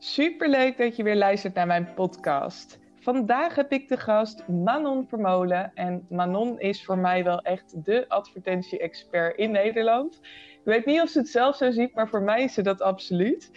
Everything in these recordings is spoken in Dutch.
Superleuk dat je weer luistert naar mijn podcast. Vandaag heb ik de gast Manon Vermolen. En Manon is voor mij wel echt de advertentie-expert in Nederland. Ik weet niet of ze het zelf zo ziet, maar voor mij is ze dat absoluut.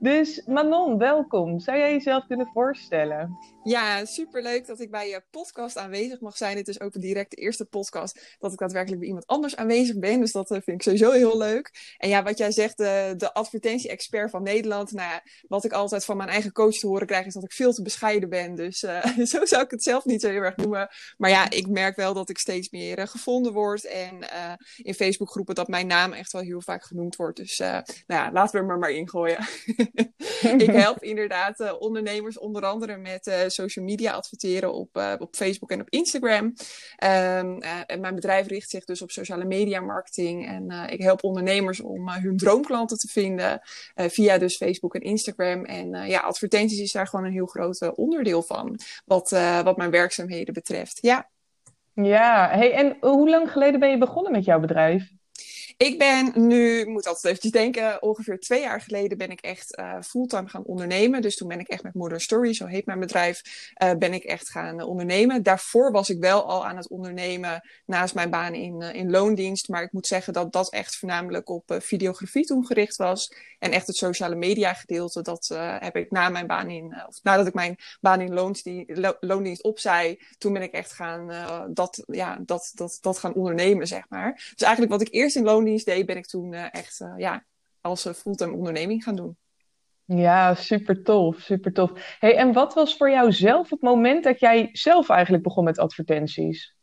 Dus Manon, welkom. Zou jij jezelf kunnen voorstellen? Ja, superleuk dat ik bij je podcast aanwezig mag zijn. Dit is ook direct de eerste podcast dat ik daadwerkelijk bij iemand anders aanwezig ben. Dus dat eh, vind ik sowieso heel leuk. En ja, wat jij zegt, de, de advertentie-expert van Nederland. Nou ja, wat ik altijd van mijn eigen coach te horen krijg, is dat ik veel te bescheiden ben. Dus uh, zo zou ik het zelf niet zo heel erg noemen. Maar ja, ik merk wel dat ik steeds meer gevonden word. En uh, in Facebookgroepen dat mijn naam echt wel heel vaak genoemd wordt. Dus nou ja, laten we er maar maar ingooien. ik help inderdaad ondernemers onder andere met social media adverteren op, uh, op Facebook en op Instagram. Um, uh, en mijn bedrijf richt zich dus op sociale media marketing. En uh, ik help ondernemers om hun droomklanten te vinden via dus Facebook en Instagram. En ja, advertenties is daar gewoon een heel groot onderdeel van. Wat, wat mijn werkzaamheden betreft. Ja. Ja, hey, en hoe lang geleden ben je begonnen met jouw bedrijf? Ik ben nu, moet altijd eventjes denken, ongeveer twee jaar geleden ben ik echt uh, fulltime gaan ondernemen. Dus toen ben ik echt met Modern Story, zo heet mijn bedrijf, uh, ben ik echt gaan uh, ondernemen. Daarvoor was ik wel al aan het ondernemen naast mijn baan in, in loondienst. Maar ik moet zeggen dat dat echt voornamelijk op videografie toen gericht was. En echt het sociale media gedeelte, dat heb ik na mijn baan in, of nadat ik mijn baan in loondienst, lo loondienst opzij, toen ben ik echt gaan, dat, ja, dat, dat, dat gaan ondernemen, zeg maar. Dus eigenlijk wat ik eerst in loondienst ben ik toen uh, echt uh, ja, als uh, fulltime onderneming gaan doen. Ja, super tof, super tof. Hey, en wat was voor jou zelf het moment dat jij zelf eigenlijk begon met advertenties?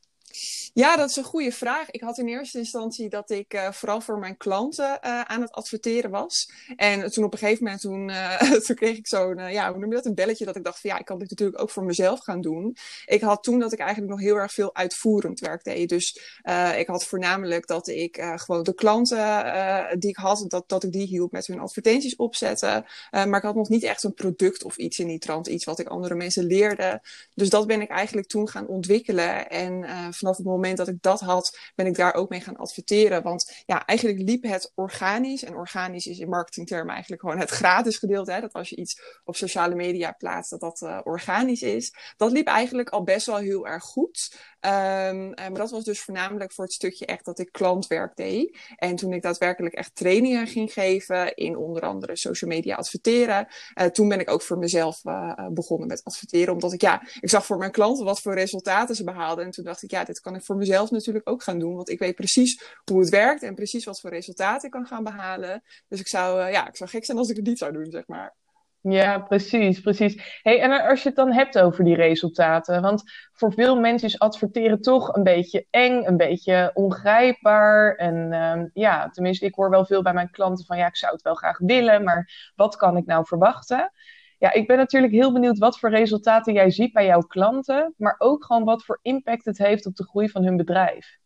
Ja, dat is een goede vraag. Ik had in eerste instantie dat ik uh, vooral voor mijn klanten uh, aan het adverteren was. En toen op een gegeven moment, toen, uh, toen kreeg ik zo'n, ja, hoe noem je dat, een belletje dat ik dacht van ja, ik kan dit natuurlijk ook voor mezelf gaan doen. Ik had toen dat ik eigenlijk nog heel erg veel uitvoerend werk deed. Dus ik had voornamelijk dat ik gewoon de klanten die ik had, dat, dat ik die hielp met hun advertenties opzetten. maar ik had nog niet echt een product of iets in die trant, iets wat ik andere mensen leerde. Dus dat ben ik eigenlijk toen gaan ontwikkelen. En vanaf het moment dat ik dat had, ben ik daar ook mee gaan adverteren. Want ja, eigenlijk liep het organisch. En organisch is in marketingtermen eigenlijk gewoon het gratis gedeelte. Hè? Dat als je iets op sociale media plaatst, dat dat uh, organisch is. Dat liep eigenlijk al best wel heel erg goed. Um, maar dat was dus voornamelijk voor het stukje echt dat ik klantwerk deed. En toen ik daadwerkelijk echt trainingen ging geven in onder andere social media adverteren. Uh, toen ben ik ook voor mezelf begonnen met adverteren. Omdat ik ja, ik zag voor mijn klanten wat voor resultaten ze behaalden. En toen dacht ik ja, dit kan ik voor voor mezelf natuurlijk ook gaan doen. Want ik weet precies hoe het werkt en precies wat voor resultaten ik kan gaan behalen. Dus ik zou, uh, ja, ik zou gek zijn als ik het niet zou doen, zeg maar. Ja, precies, precies. Hey, en als je het dan hebt over die resultaten, want voor veel mensen is adverteren toch een beetje eng, een beetje ongrijpbaar. En uh, ja, tenminste, ik hoor wel veel bij mijn klanten van ja, ik zou het wel graag willen, maar wat kan ik nou verwachten? Ja, ik ben natuurlijk heel benieuwd wat voor resultaten jij ziet bij jouw klanten, maar ook gewoon wat voor impact het heeft op de groei van hun bedrijf.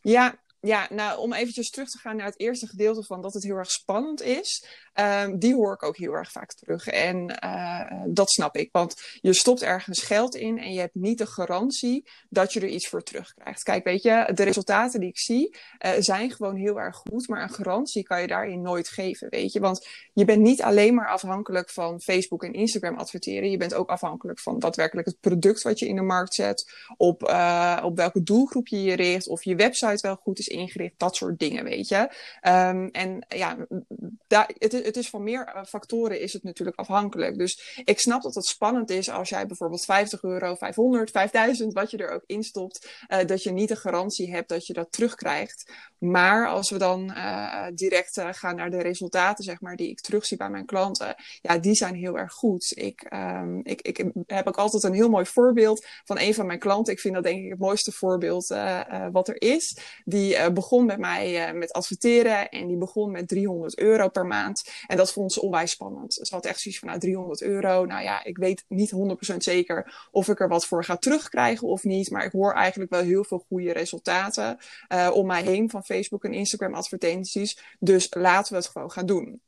Ja, ja, nou, om eventjes terug te gaan naar het eerste gedeelte van dat het heel erg spannend is. Um, die hoor ik ook heel erg vaak terug. En uh, dat snap ik. Want je stopt ergens geld in en je hebt niet de garantie dat je er iets voor terugkrijgt. Kijk, weet je, de resultaten die ik zie uh, zijn gewoon heel erg goed. Maar een garantie kan je daarin nooit geven, weet je. Want je bent niet alleen maar afhankelijk van Facebook en Instagram adverteren. Je bent ook afhankelijk van daadwerkelijk het product wat je in de markt zet. Op, op welke doelgroep je je richt. Of je website wel goed is ingericht. Dat soort dingen, weet je. Um, en ja, daar, het, het is van meer eh, factoren is het natuurlijk afhankelijk. Dus ik snap dat het spannend is als jij bijvoorbeeld 50 euro, 500, 5000, wat je er ook instopt, uh, dat je niet de garantie hebt dat je dat terugkrijgt. Maar als we dan uh, direct gaan naar de resultaten, zeg maar, die ik terugzie bij mijn klanten, ja, die zijn heel erg goed. Ik, um, ik, ik heb ook altijd een heel mooi voorbeeld van een van mijn klanten. Ik vind dat denk ik het mooiste voorbeeld wat er is. Die begon met mij met adverteren en die begon met 300 euro per maand. En dat vond ze onwijs spannend. Ze had echt zoiets van, nou, 300 euro. Nou ja, ik weet niet 100% zeker of ik er wat voor ga terugkrijgen of niet. Maar ik hoor eigenlijk wel heel veel goede resultaten om mij heen van Facebook en Instagram advertenties. Dus laten we het gewoon gaan doen.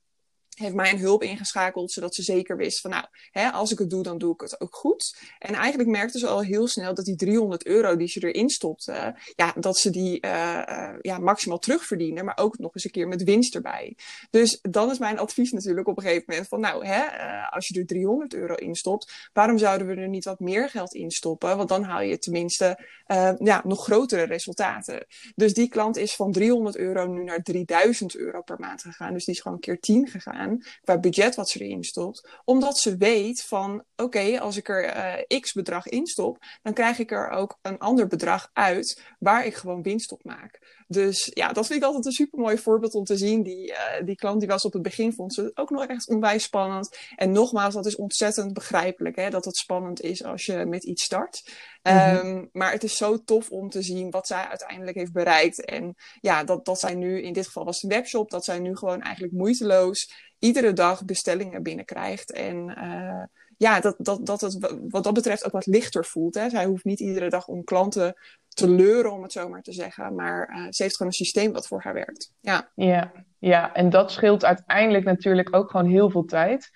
Heeft mij een hulp ingeschakeld, zodat ze zeker wist van nou, hè, als ik het doe, dan doe ik het ook goed. En eigenlijk merkte ze al heel snel dat die 300 euro die ze erin stopte, ja, dat ze die uh, uh, ja, maximaal terugverdienen, maar ook nog eens een keer met winst erbij. Dus dan is mijn advies natuurlijk op een gegeven moment van nou, hè, uh, als je er 300 euro in stopt, waarom zouden we er niet wat meer geld in stoppen? Want dan haal je tenminste ja, nog grotere resultaten. Dus die klant is van 300 euro nu naar 3000 euro per maand gegaan. Dus die is gewoon een keer 10 gegaan qua budget wat ze erin stopt. Omdat ze weet van, oké, als ik er uh, x bedrag in stop, dan krijg ik er ook een ander bedrag uit waar ik gewoon winst op maak. Dus ja, dat vind ik altijd een super mooi voorbeeld om te zien. Die, uh, die klant die was op het begin, vond ze ook nog echt onwijs spannend. En nogmaals, dat is ontzettend begrijpelijk, hè, dat het spannend is als je met iets start. Mm-hmm. Um, maar het is zo tof om te zien wat zij uiteindelijk heeft bereikt. En ja, dat, dat zij nu, in dit geval was het een webshop, dat zij nu gewoon eigenlijk moeiteloos iedere dag bestellingen binnenkrijgt. En uh, ja, dat, dat, dat het wat dat betreft ook wat lichter voelt. Hè. Zij hoeft niet iedere dag om klanten te leuren, om het zo maar te zeggen. Maar uh, ze heeft gewoon een systeem wat voor haar werkt. Ja. Ja, ja, en dat scheelt uiteindelijk natuurlijk ook gewoon heel veel tijd.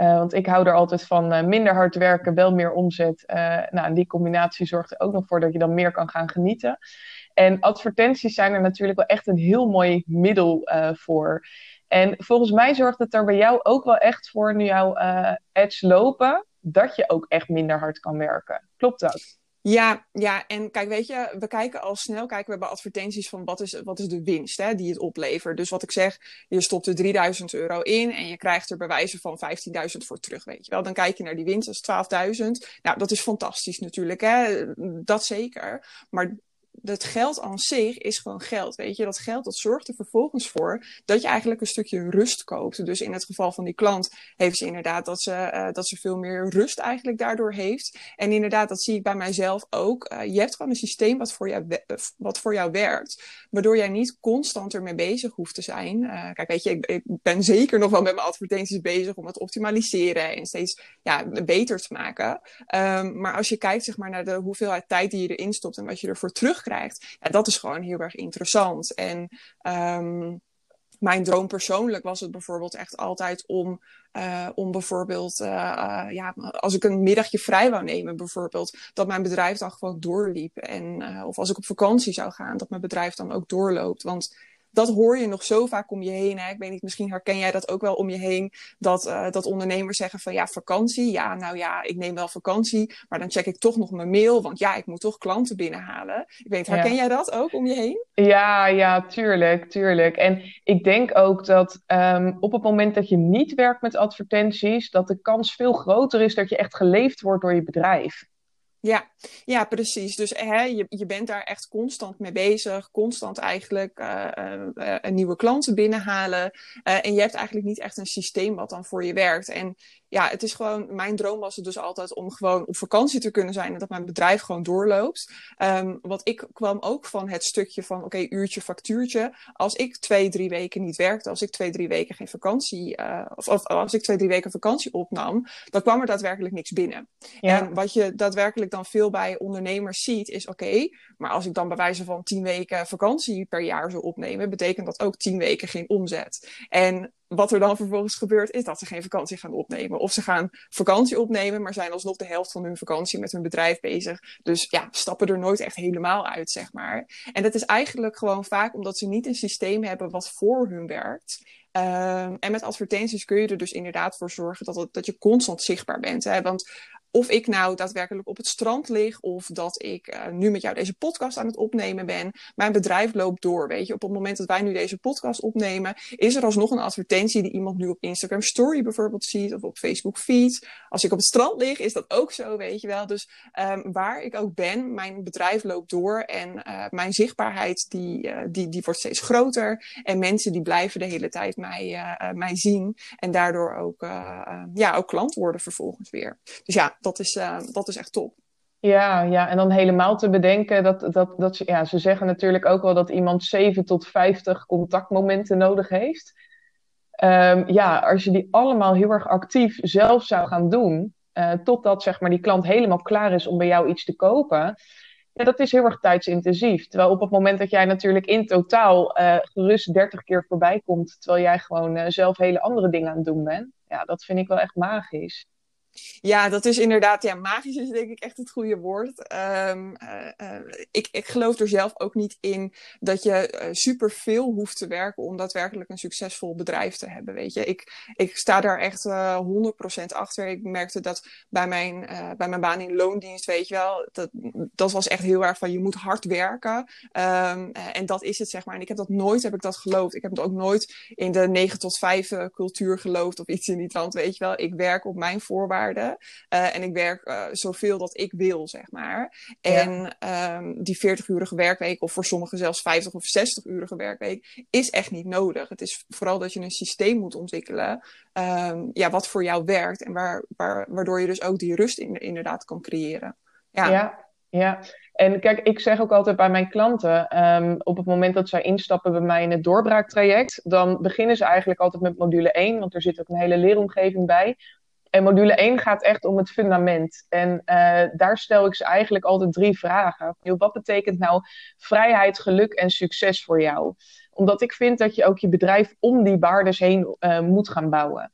Uh, want ik hou er altijd van uh, minder hard werken, wel meer omzet. Nou, en die combinatie zorgt er ook nog voor dat je dan meer kan gaan genieten. En advertenties zijn er natuurlijk wel echt een heel mooi middel voor. En volgens mij zorgt het er bij jou ook wel echt voor, nu jouw ads lopen, dat je ook echt minder hard kan werken. Klopt dat? Ja, ja, en kijk, weet je, we kijken al snel kijken we bij advertenties van wat is, wat is de winst hè, die het oplevert. Dus wat ik zeg, je stopt er 3000 euro in en je krijgt er bij wijze van 15.000 voor terug, weet je wel. Dan kijk je naar die winst, dat is 12.000. Nou, dat is fantastisch natuurlijk, hè, dat zeker. Maar het geld aan zich is gewoon geld. Weet je, dat geld dat zorgt er vervolgens voor dat je eigenlijk een stukje rust koopt. Dus in het geval van die klant heeft ze inderdaad dat ze, uh, dat ze veel meer rust eigenlijk daardoor heeft. En inderdaad, dat zie ik bij mijzelf ook. Uh, je hebt gewoon een systeem wat voor, jou wat voor jou werkt. Waardoor jij niet constant ermee bezig hoeft te zijn. Kijk, weet je, ik, ben zeker nog wel met mijn advertenties bezig om het optimaliseren en steeds ja, beter te maken. Um, maar als je kijkt zeg maar, naar de hoeveelheid tijd die je erin stopt en wat je ervoor krijgt. Ja, dat is gewoon heel erg interessant. En um, mijn droom persoonlijk was het bijvoorbeeld echt altijd om, uh, om bijvoorbeeld, uh, uh, ja, als ik een middagje vrij wou nemen, bijvoorbeeld, dat mijn bedrijf dan gewoon doorliep. En, of als ik op vakantie zou gaan, dat mijn bedrijf dan ook doorloopt. Want dat hoor je nog zo vaak om je heen. Hè? Ik weet niet, misschien herken jij dat ook wel om je heen. Dat, uh, dat ondernemers zeggen van ja, vakantie. Ja, nou ja, ik neem wel vakantie. Maar dan check ik toch nog mijn mail. Want ja, ik moet toch klanten binnenhalen. Ik weet, herken jij dat ook om je heen? Ja, ja, tuurlijk, tuurlijk. En ik denk ook dat um, op het moment dat je niet werkt met advertenties, dat de kans veel groter is dat je echt geleefd wordt door je bedrijf. Ja, ja, precies. Dus hè, je, je bent daar echt constant mee bezig. Constant eigenlijk uh, nieuwe klanten binnenhalen. En je hebt eigenlijk niet echt een systeem wat dan voor je werkt. En ja, het is gewoon, mijn droom was het dus altijd om gewoon op vakantie te kunnen zijn en dat mijn bedrijf gewoon doorloopt. Um, want ik kwam ook van het stukje van, oké, okay, uurtje, factuurtje. Als ik twee, drie weken niet werkte, als ik twee, drie weken geen vakantie, uh, of, of, als ik twee, drie weken vakantie opnam, dan kwam er daadwerkelijk niks binnen. Ja. En wat je daadwerkelijk dan veel bij ondernemers ziet, is oké, okay, maar als ik dan bij wijze van tien weken vakantie per jaar zou opnemen, betekent dat ook tien weken geen omzet. En wat er dan vervolgens gebeurt, is dat ze geen vakantie gaan opnemen. Of ze gaan vakantie opnemen, maar zijn alsnog de helft van hun vakantie met hun bedrijf bezig. Dus ja, stappen er nooit echt helemaal uit, zeg maar. En dat is eigenlijk gewoon vaak omdat ze niet een systeem hebben wat voor hun werkt. Um, en met advertenties kun je er dus inderdaad voor zorgen dat, dat je constant zichtbaar bent. Hè? Want of ik nou daadwerkelijk op het strand lig of dat ik uh, nu met jou deze podcast aan het opnemen ben. Mijn bedrijf loopt door, weet je. Op het moment dat wij nu deze podcast opnemen, is er alsnog een advertentie die iemand nu op Instagram Story bijvoorbeeld ziet of op Facebook Feed. Als ik op het strand lig, is dat ook zo, weet je wel. Dus um, waar ik ook ben, mijn bedrijf loopt door en uh, mijn zichtbaarheid die, uh, die, die wordt steeds groter. En mensen die blijven de hele tijd mij, mij zien en daardoor ook, ja, ook klant worden vervolgens weer. Dus ja, dat is, uh, dat is echt top. Ja, ja, en dan helemaal te bedenken dat, dat, dat ze, ja, ze zeggen natuurlijk ook wel dat iemand 7 tot 50 contactmomenten nodig heeft. Um, ja, als je die allemaal heel erg actief zelf zou gaan doen, uh, totdat zeg maar, die klant helemaal klaar is om bij jou iets te kopen, ja, dat is heel erg tijdsintensief. Terwijl op het moment dat jij natuurlijk in totaal uh, gerust 30 keer voorbij komt, terwijl jij gewoon zelf hele andere dingen aan het doen bent, ja, dat vind ik wel echt magisch. Ja, dat is inderdaad, ja, magisch is denk ik echt het goede woord. Um, uh, ik, ik geloof er zelf ook niet in dat je uh, superveel hoeft te werken om daadwerkelijk een succesvol bedrijf te hebben, weet je. Ik, ik sta daar echt 100% achter. Ik merkte dat bij mijn, bij mijn baan in loondienst, weet je wel, dat, dat was echt heel erg van je moet hard werken. Um, en dat is het, zeg maar. En ik heb dat nooit, heb ik dat geloofd. Ik heb het ook nooit in de 9 tot 5 cultuur geloofd of iets in die trant, weet je wel. Ik werk op mijn voorwaarden uh, en ik werk uh, zoveel dat ik wil, zeg maar. En ja. um, die 40-urige werkweek, of voor sommigen zelfs 50 of 60-urige werkweek, is echt niet nodig. Het is vooral dat je een systeem moet ontwikkelen. Um, ja, wat voor jou werkt en waar, waar, waardoor je dus ook die rust in, inderdaad kan creëren. Ja. ja, ja. En kijk, ik zeg ook altijd bij mijn klanten, um, op het moment dat zij instappen bij mij in het doorbraaktraject, dan beginnen ze eigenlijk altijd met module 1, want er zit ook een hele leeromgeving bij. En module 1 gaat echt om het fundament. En uh, daar stel ik ze eigenlijk altijd drie vragen. Wat betekent nou vrijheid, geluk en succes voor jou? Omdat ik vind dat je ook je bedrijf om die waardes heen uh, moet gaan bouwen.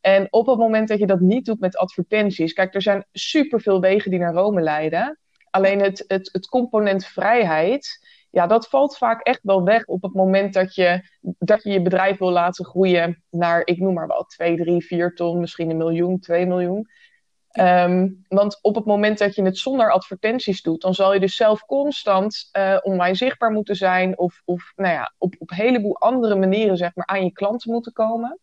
En op het moment dat je dat niet doet met advertenties. Kijk, er zijn superveel wegen die naar Rome leiden. Alleen het, het, het component vrijheid ja, dat valt vaak echt wel weg op het moment dat je, dat je je bedrijf wil laten groeien naar, ik noem maar wat, 2, 3, 4 ton, misschien een miljoen, 2 miljoen. Um, want op het moment dat je het zonder advertenties doet, dan zal je dus zelf constant uh, online zichtbaar moeten zijn of, of nou ja, op, op een heleboel andere manieren zeg maar, aan je klanten moeten komen.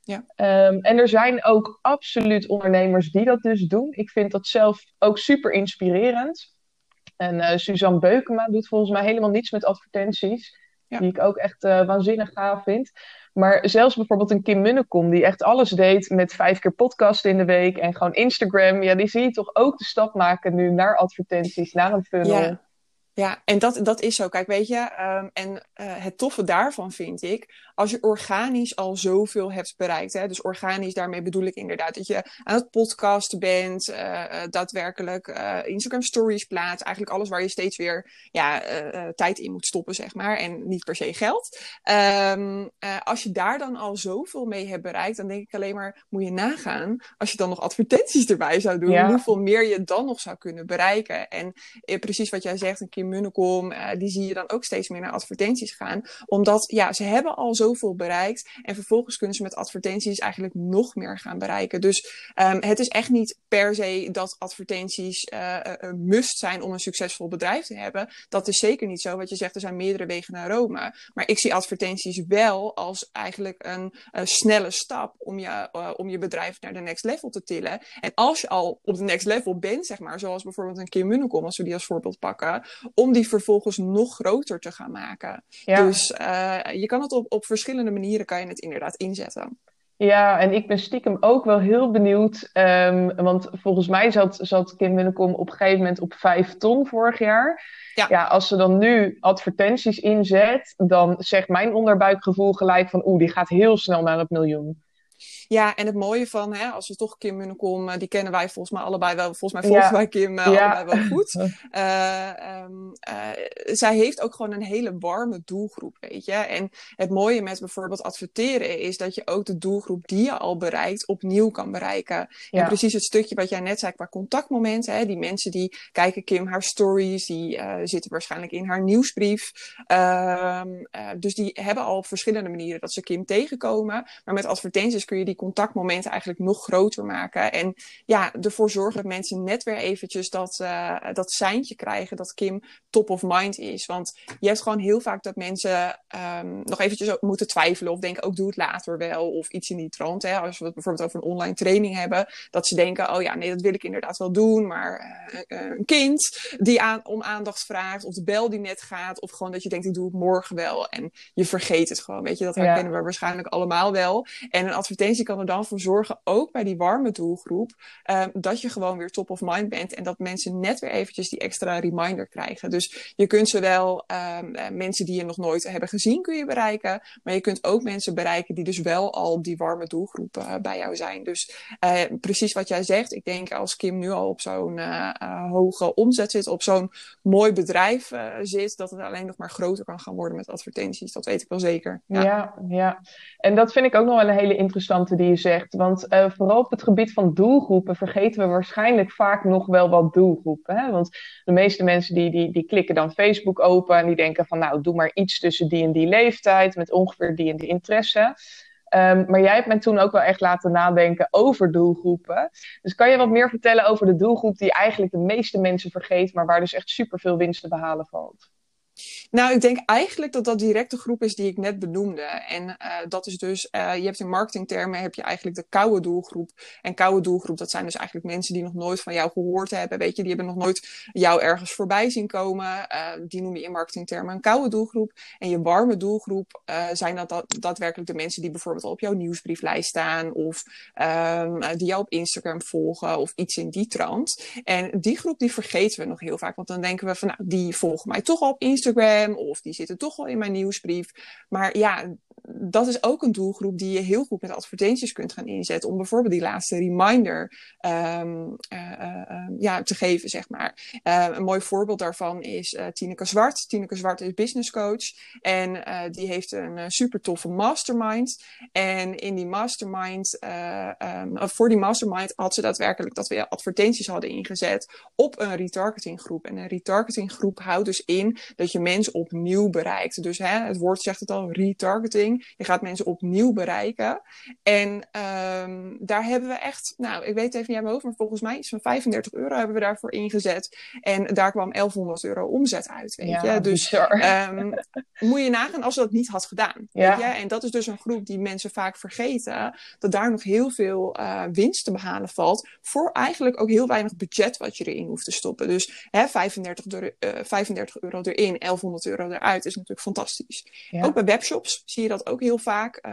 Ja. Um, en er zijn ook absoluut ondernemers die dat dus doen. Ik vind dat zelf ook super inspirerend. En uh, Suzanne Beukema doet volgens mij helemaal niets met advertenties. Die ik ook echt uh, waanzinnig gaaf vind. Maar zelfs bijvoorbeeld een Kim Munnekom, die echt alles deed met vijf keer podcast in de week en gewoon Instagram. Ja, die zie je toch ook de stap maken nu naar advertenties, naar een funnel. Ja. Ja, en dat, dat is zo. Kijk, weet je, um, en uh, het toffe daarvan vind ik, als je organisch al zoveel hebt bereikt. Hè, dus organisch, daarmee bedoel ik inderdaad dat je aan het podcasten bent, uh, daadwerkelijk uh, Instagram stories plaatst. Eigenlijk alles waar je steeds weer ja, tijd in moet stoppen, zeg maar. En niet per se geld. Um, als je daar dan al zoveel mee hebt bereikt, dan denk ik alleen maar, moet je nagaan, als je dan nog advertenties erbij zou doen, ja. hoeveel meer je dan nog zou kunnen bereiken. En precies wat jij zegt, een keer Munnekom, die zie je dan ook steeds meer naar advertenties gaan. Omdat ja, ze hebben al zoveel bereikt. En vervolgens kunnen ze met advertenties eigenlijk nog meer gaan bereiken. Dus um, het is echt niet per se dat advertenties uh, uh, must zijn om een succesvol bedrijf te hebben. Dat is zeker niet zo. Wat je zegt, er zijn meerdere wegen naar Rome. Maar ik zie advertenties wel als eigenlijk een snelle stap om je, om je bedrijf naar de next level te tillen. En als je al op de next level bent, zeg maar, zoals bijvoorbeeld een Kim Munnekom, als we die als voorbeeld pakken, om die vervolgens nog groter te gaan maken. Ja. Dus je kan het op, op verschillende manieren kan je het inderdaad inzetten. Ja, en ik ben stiekem ook wel heel benieuwd. Um, want volgens mij zat, zat Kim Winnekom op een gegeven moment op vijf ton vorig jaar. Ja. ja, als ze dan nu advertenties inzet, dan zegt mijn onderbuikgevoel gelijk van oeh, die gaat heel snel naar het miljoen. Ja, en het mooie van, hè, als we toch Kim Munnekom, uh, die kennen wij volgens mij allebei wel. Volgens mij volgen ja. wij Kim ja. allebei wel goed. Uh, um, zij heeft ook gewoon een hele warme doelgroep, weet je. En het mooie met bijvoorbeeld adverteren is dat je ook de doelgroep die je al bereikt, opnieuw kan bereiken. Ja. En precies het stukje wat jij net zei qua contactmomenten. Hè, die mensen die kijken Kim haar stories, die zitten waarschijnlijk in haar nieuwsbrief. Ehm, dus die hebben al op verschillende manieren dat ze Kim tegenkomen. Maar met advertenties kun je die contactmomenten eigenlijk nog groter maken. En ja, ervoor zorgen dat mensen net weer eventjes dat, uh, dat seintje krijgen dat Kim top of mind is. Want je hebt gewoon heel vaak dat mensen um, nog eventjes moeten twijfelen of denken, ook oh, doe het later wel of iets in die trant. Hè? Als we het bijvoorbeeld over een online training hebben, dat ze denken, oh ja, nee, dat wil ik inderdaad wel doen, maar uh, een kind die aan, om aandacht vraagt of de bel die net gaat of gewoon dat je denkt, ik doe het morgen wel en je vergeet het gewoon. Weet je, dat herkennen ja. we waarschijnlijk allemaal wel. En een advertentie kan er dan voor zorgen, ook bij die warme doelgroep, um, dat je gewoon weer top of mind bent en dat mensen net weer eventjes die extra reminder krijgen. Dus je kunt zowel um, mensen die je nog nooit hebben gezien, kun je bereiken, maar je kunt ook mensen bereiken die dus wel al die warme doelgroep uh, bij jou zijn. Dus uh, precies wat jij zegt, ik denk als Kim nu al op zo'n hoge omzet zit, op zo'n mooi bedrijf zit, dat het alleen nog maar groter kan gaan worden met advertenties. Dat weet ik wel zeker. Ja, ja. ja. En dat vind ik ook nog wel een hele interessante die je zegt. Want vooral op het gebied van doelgroepen vergeten we waarschijnlijk vaak nog wel wat doelgroepen. Hè? Want de meeste mensen die, die, die klikken dan Facebook open en die denken van nou, doe maar iets tussen die en die leeftijd met ongeveer die en die interesse. Um, maar jij hebt me toen ook wel echt laten nadenken over doelgroepen. Dus kan je wat meer vertellen over de doelgroep die eigenlijk de meeste mensen vergeet, maar waar dus echt superveel winst te behalen valt? Nou, ik denk eigenlijk dat dat direct de groep is die ik net benoemde. En uh, dat is dus, uh, je hebt in marketingtermen heb je eigenlijk de koude doelgroep. En koude doelgroep, dat zijn dus eigenlijk mensen die nog nooit van jou gehoord hebben. Weet je, die hebben nog nooit jou ergens voorbij zien komen. Uh, die noem je in marketingtermen een koude doelgroep. En je warme doelgroep zijn dat, dat daadwerkelijk de mensen die bijvoorbeeld al op jouw nieuwsbrieflijst staan. Of um, die jou op Instagram volgen of iets in die trant. En die groep die vergeten we nog heel vaak. Want dan denken we van, nou, die volgen mij toch al op Instagram of die zitten toch wel in mijn nieuwsbrief. Maar ja, dat is ook een doelgroep die je heel goed met advertenties kunt gaan inzetten. Om bijvoorbeeld die laatste reminder um, uh, uh, ja, te geven, zeg maar. Uh, een mooi voorbeeld daarvan is Tineke Zwart. Tineke Zwart is business coach. En die heeft een super toffe mastermind. En in die mastermind, um, voor die mastermind had ze daadwerkelijk dat we advertenties hadden ingezet op een retargeting groep. En een retargeting groep houdt dus in dat je mensen opnieuw bereikt. Dus hè, het woord zegt het al, retargeting. Je gaat mensen opnieuw bereiken. En um, daar hebben we echt, nou, ik weet even niet aan mijn hoofd, maar volgens mij iets van 35 euro hebben we daarvoor ingezet. En daar kwam 1100 euro omzet uit, weet je. Dus um, moet je nagaan als ze dat niet had gedaan. Ja. Weet je? En dat is dus een groep die mensen vaak vergeten, dat daar nog heel veel uh, winst te behalen valt. Voor eigenlijk ook heel weinig budget wat je erin hoeft te stoppen. Dus hè, 35, euro, uh, 35 euro erin, 1100 euro eruit is natuurlijk fantastisch. Ja. Ook bij webshops zie je dat ook heel vaak. Uh,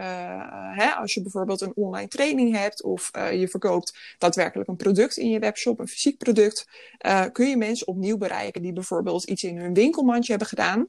hè, als je bijvoorbeeld een online training hebt of uh, je verkoopt daadwerkelijk een product in je webshop, een fysiek product, kun je mensen opnieuw bereiken die bijvoorbeeld iets in hun winkelmandje hebben gedaan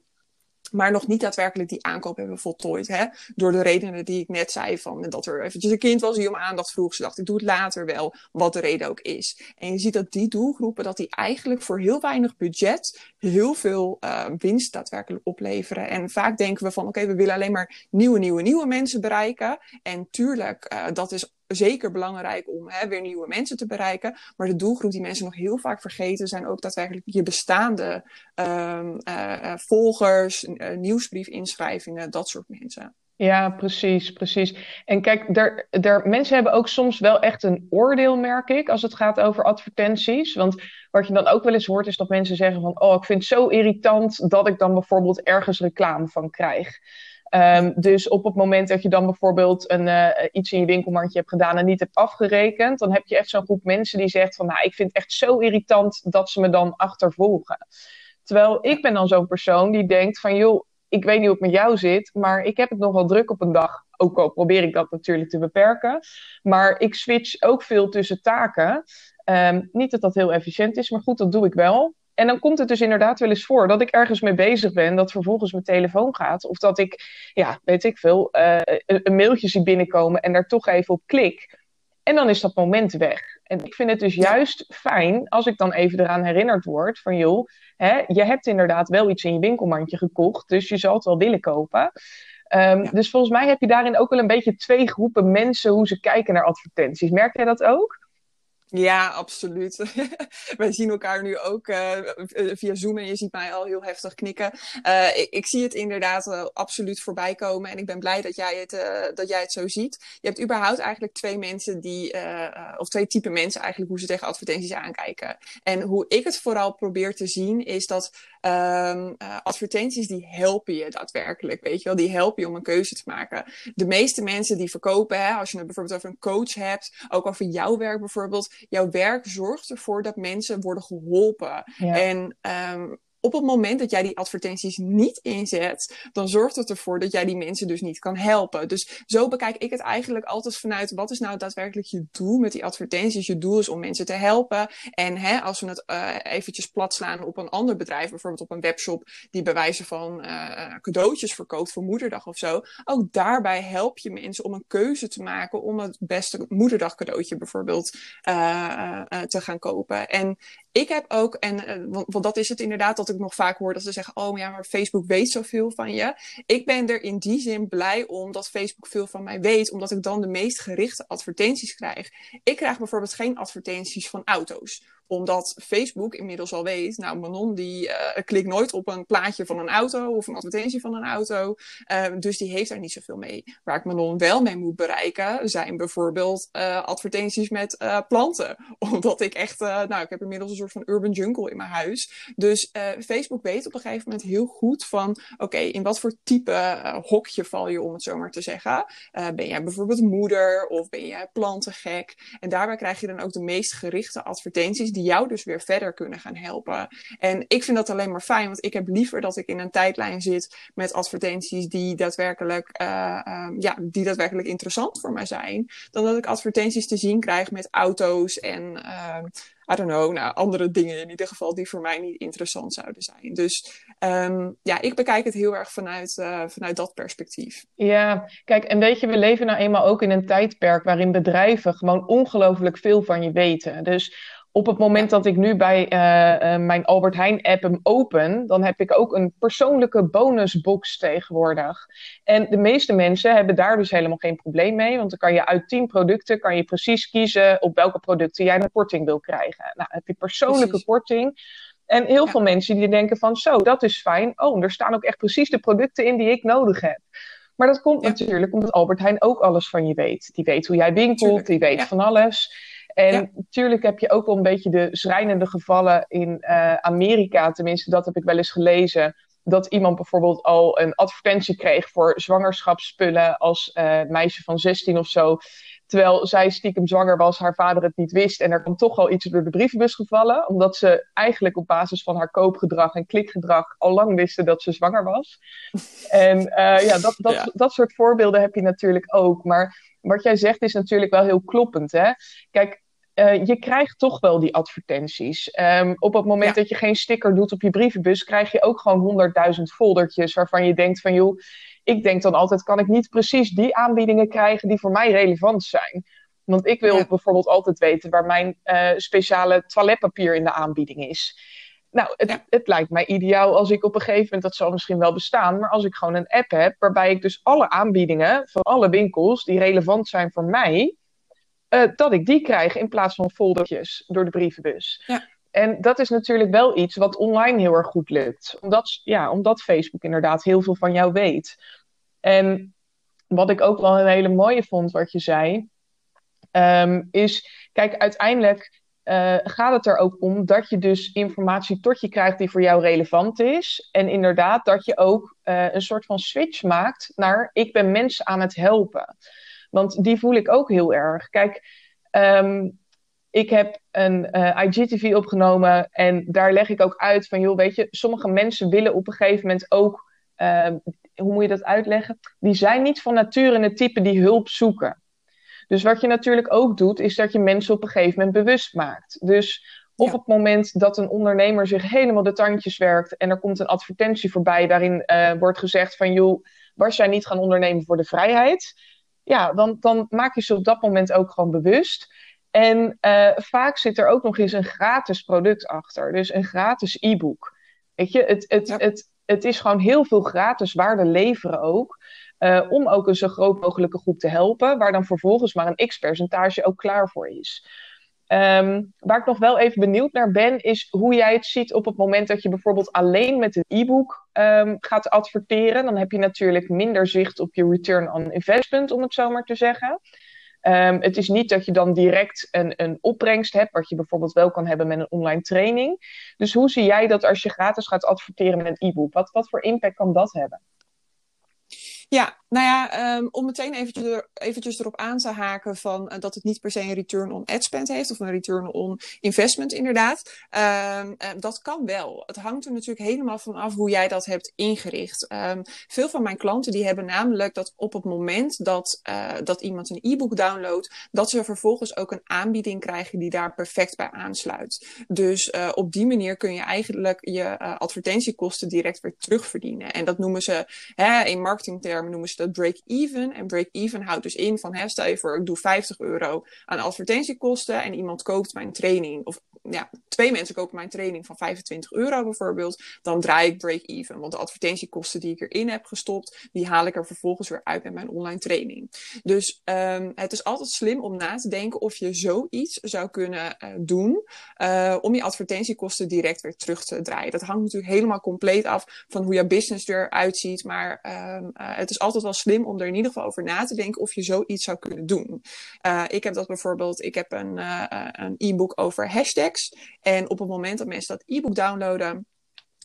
maar nog niet daadwerkelijk die aankoop hebben voltooid. Hè? Door de redenen die ik net zei, van dat er eventjes een kind was die om aandacht vroeg. Ze dacht, ik doe het later wel, wat de reden ook is. En je ziet dat die doelgroepen, dat die eigenlijk voor heel weinig budget heel veel uh, winst daadwerkelijk opleveren. En vaak denken we van, oké, we willen alleen maar nieuwe, nieuwe, nieuwe mensen bereiken. En tuurlijk, uh, dat is zeker belangrijk om hè, weer nieuwe mensen te bereiken. Maar de doelgroep die mensen nog heel vaak vergeten, zijn ook daadwerkelijk je bestaande um, uh, volgers, uh, nieuwsbriefinschrijvingen, dat soort mensen. Ja, precies, precies. En kijk, mensen hebben ook soms wel echt een oordeel, merk ik, als het gaat over advertenties. Want wat je dan ook wel eens hoort, is dat mensen zeggen van, oh, ik vind het zo irritant dat ik dan bijvoorbeeld ergens reclame van krijg. Um, dus op het moment dat je dan bijvoorbeeld een, uh, iets in je winkelmandje hebt gedaan en niet hebt afgerekend, dan heb je echt zo'n groep mensen die zegt van, nou, ik vind het echt zo irritant dat ze me dan achtervolgen. Terwijl ik ben dan zo'n persoon die denkt van, joh, ik weet niet hoe het met jou zit, maar ik heb het nog wel druk op een dag. Ook al probeer ik dat natuurlijk te beperken. Maar ik switch ook veel tussen taken. Um, niet dat dat heel efficiënt is, maar goed, dat doe ik wel. En dan komt het dus inderdaad wel eens voor dat ik ergens mee bezig ben, dat vervolgens mijn telefoon gaat. Of dat ik, ja, weet ik veel, uh, een mailtje zie binnenkomen en daar toch even op klik. En dan is dat moment weg. En ik vind het dus juist fijn als ik dan even eraan herinnerd word van joh, hè, je hebt inderdaad wel iets in je winkelmandje gekocht, dus je zal het wel willen kopen. Um, ja. Dus volgens mij heb je daarin ook wel een beetje twee groepen mensen hoe ze kijken naar advertenties. Merk jij dat ook? Ja, absoluut. Wij zien elkaar nu ook uh, via Zoom en je ziet mij al heel heftig knikken. Uh, ik, ik, zie het inderdaad absoluut voorbij komen en ik ben blij dat jij het, dat jij het zo ziet. Je hebt überhaupt eigenlijk twee mensen die, of twee typen mensen eigenlijk, hoe ze tegen advertenties aankijken. En hoe ik het vooral probeer te zien is dat um, advertenties die helpen je daadwerkelijk, weet je wel. Die helpen je om een keuze te maken. De meeste mensen die verkopen, hè, als je het bijvoorbeeld over een coach hebt, ook over jouw werk bijvoorbeeld jouw werk zorgt ervoor dat mensen worden geholpen. Ja. En um, op het moment dat jij die advertenties niet inzet, dan zorgt het ervoor dat jij die mensen dus niet kan helpen. Dus zo bekijk ik het eigenlijk altijd vanuit wat is nou daadwerkelijk je doel met die advertenties. Je doel is om mensen te helpen. En hè, als we het uh, eventjes plat slaan op een ander bedrijf, bijvoorbeeld op een webshop die bij wijze van uh, cadeautjes verkoopt voor moederdag of zo. Ook daarbij help je mensen om een keuze te maken om het beste moederdag cadeautje bijvoorbeeld uh, te gaan kopen. En ik heb ook, en want, want, dat is het inderdaad dat ik nog vaak hoor dat ze zeggen: Oh ja, maar Facebook weet zoveel van je. Ik ben er in die zin blij om dat Facebook veel van mij weet, omdat ik dan de meest gerichte advertenties krijg. Ik krijg bijvoorbeeld geen advertenties van auto's omdat Facebook inmiddels al weet, nou, Manon die uh, klikt nooit op een plaatje van een auto of een advertentie van een auto. Uh, dus die heeft daar niet zoveel mee. Waar ik Manon wel mee moet bereiken, zijn bijvoorbeeld uh, advertenties met planten. Omdat ik echt, nou, ik heb inmiddels een soort van urban jungle in mijn huis. Dus Facebook weet op een gegeven moment heel goed van, oké, in wat voor type hokje val je, om het zo maar te zeggen. ben jij bijvoorbeeld moeder of ben jij plantengek? En daarbij krijg je dan ook de meest gerichte advertenties die jou dus weer verder kunnen gaan helpen. En ik vind dat alleen maar fijn, want ik heb liever dat ik in een tijdlijn zit met advertenties die daadwerkelijk, uh, um, ja, die daadwerkelijk interessant voor mij zijn, dan dat ik advertenties te zien krijg met auto's en uh, I don't know, nou, andere dingen in ieder geval die voor mij niet interessant zouden zijn. Dus um, ja, ik bekijk het heel erg vanuit, uh, vanuit dat perspectief. Ja, kijk, en weet je, we leven nou eenmaal ook in een tijdperk waarin bedrijven gewoon ongelooflijk veel van je weten. Dus op het moment dat ik nu bij uh, uh, mijn Albert Heijn app hem open, dan heb ik ook een persoonlijke bonusbox tegenwoordig. En de meeste mensen hebben daar dus helemaal geen probleem mee, want dan kan je uit 10 producten kan je precies kiezen op welke producten jij een korting wil krijgen. Nou, heb je persoonlijke precies. korting. En heel ja. veel mensen die denken van zo, dat is fijn. Oh, er staan ook echt precies de producten in die ik nodig heb. Maar dat komt ja. natuurlijk omdat Albert Heijn ook alles van je weet. Die weet hoe jij winkelt, Tuurlijk. die weet ja. van alles. En ja. natuurlijk heb je ook wel een beetje de schrijnende gevallen in uh, Amerika. Tenminste, dat heb ik wel eens gelezen. Dat iemand bijvoorbeeld al een advertentie kreeg voor zwangerschapsspullen als uh, meisje van 16 of zo. Terwijl zij stiekem zwanger was, haar vader het niet wist. En er kwam toch al iets door de brievenbus gevallen. Omdat ze eigenlijk op basis van haar koopgedrag en klikgedrag al lang wisten dat ze zwanger was. En uh, ja, dat, dat, ja. dat soort voorbeelden heb je natuurlijk ook. Maar wat jij zegt is natuurlijk wel heel kloppend. Hè? Kijk, uh, je krijgt toch wel die advertenties. Um, op het moment ja. dat je geen sticker doet op je brievenbus, krijg je ook gewoon honderdduizend foldertjes waarvan je denkt van joh, ik denk dan altijd, kan ik niet precies die aanbiedingen krijgen die voor mij relevant zijn? Want ik wil ja. bijvoorbeeld altijd weten waar mijn uh, speciale toiletpapier in de aanbieding is. Nou, het, ja. het, lijkt mij ideaal als ik op een gegeven moment, dat zal misschien wel bestaan, maar als ik gewoon een app heb waarbij ik dus alle aanbiedingen van alle winkels die relevant zijn voor mij, uh, dat ik die krijg in plaats van foldertjes door de brievenbus. Ja. En dat is natuurlijk wel iets wat online heel erg goed lukt. Omdat, ja, omdat Facebook inderdaad heel veel van jou weet. En wat ik ook wel een hele mooie vond, wat je zei, um, is, kijk, uiteindelijk uh, gaat het er ook om dat je dus informatie tot je krijgt die voor jou relevant is. En inderdaad dat je ook uh, een soort van switch maakt naar ik ben mensen aan het helpen. Want die voel ik ook heel erg. Kijk, um, ik heb een uh, IGTV opgenomen en daar leg ik ook uit van, joh, weet je, sommige mensen willen op een gegeven moment ook, uh, hoe moet je dat uitleggen? Die zijn niet van nature het type die hulp zoeken. Dus wat je natuurlijk ook doet, is dat je mensen op een gegeven moment bewust maakt. Dus op ja. het moment dat een ondernemer zich helemaal de tandjes werkt en er komt een advertentie voorbij waarin uh, wordt gezegd van, joh, was jij niet gaan ondernemen voor de vrijheid? ja, dan, dan maak je ze op dat moment ook gewoon bewust. En uh, vaak zit er ook nog eens een gratis product achter. Dus een gratis e-book. Weet je, het, het, ja. het, het is gewoon heel veel gratis waarde leveren ook. Uh, om ook een zo groot mogelijke groep te helpen. Waar dan vervolgens maar een x-percentage ook klaar voor is. Um, waar ik nog wel even benieuwd naar ben, is hoe jij het ziet op het moment dat je bijvoorbeeld alleen met een e-book um, gaat adverteren. Dan heb je natuurlijk minder zicht op je return on investment, om het zo maar te zeggen. Um, het is niet dat je dan direct een, een opbrengst hebt, wat je bijvoorbeeld wel kan hebben met een online training. Dus hoe zie jij dat als je gratis gaat adverteren met een e-book? Wat, wat voor impact kan dat hebben? Ja, nou ja, ehm, om meteen eventjes, er, eventjes erop aan te haken van uh, dat het niet per se een return on ad spend heeft of een return on investment inderdaad. Um, uh, dat kan wel. Het hangt er natuurlijk helemaal van af hoe jij dat hebt ingericht. Veel van mijn klanten die hebben namelijk dat op het moment dat, uh, dat iemand een e-book downloadt, dat ze vervolgens ook een aanbieding krijgen die daar perfect bij aansluit. Dus op die manier kun je eigenlijk je advertentiekosten direct weer terugverdienen. En dat noemen ze hè, in marketingtermen noemen ze dat break-even. En break-even houdt dus in van, hè, stel je voor, ik doe 50 euro aan advertentiekosten en iemand koopt mijn training, of ja, twee mensen kopen mijn training van 25 euro bijvoorbeeld, dan draai ik break-even. Want de advertentiekosten die ik erin heb gestopt, die haal ik er vervolgens weer uit met mijn online training. Dus um, het is altijd slim om na te denken of je zoiets zou kunnen uh, doen uh, om je advertentiekosten direct weer terug te draaien. Dat hangt natuurlijk helemaal compleet af van hoe jouw business eruit ziet, maar um, uh, het is altijd wel slim om er in ieder geval over na te denken of je zoiets zou kunnen doen. ik heb dat bijvoorbeeld, ik heb een, een e-book over hashtags. En op het moment dat mensen dat e-book downloaden,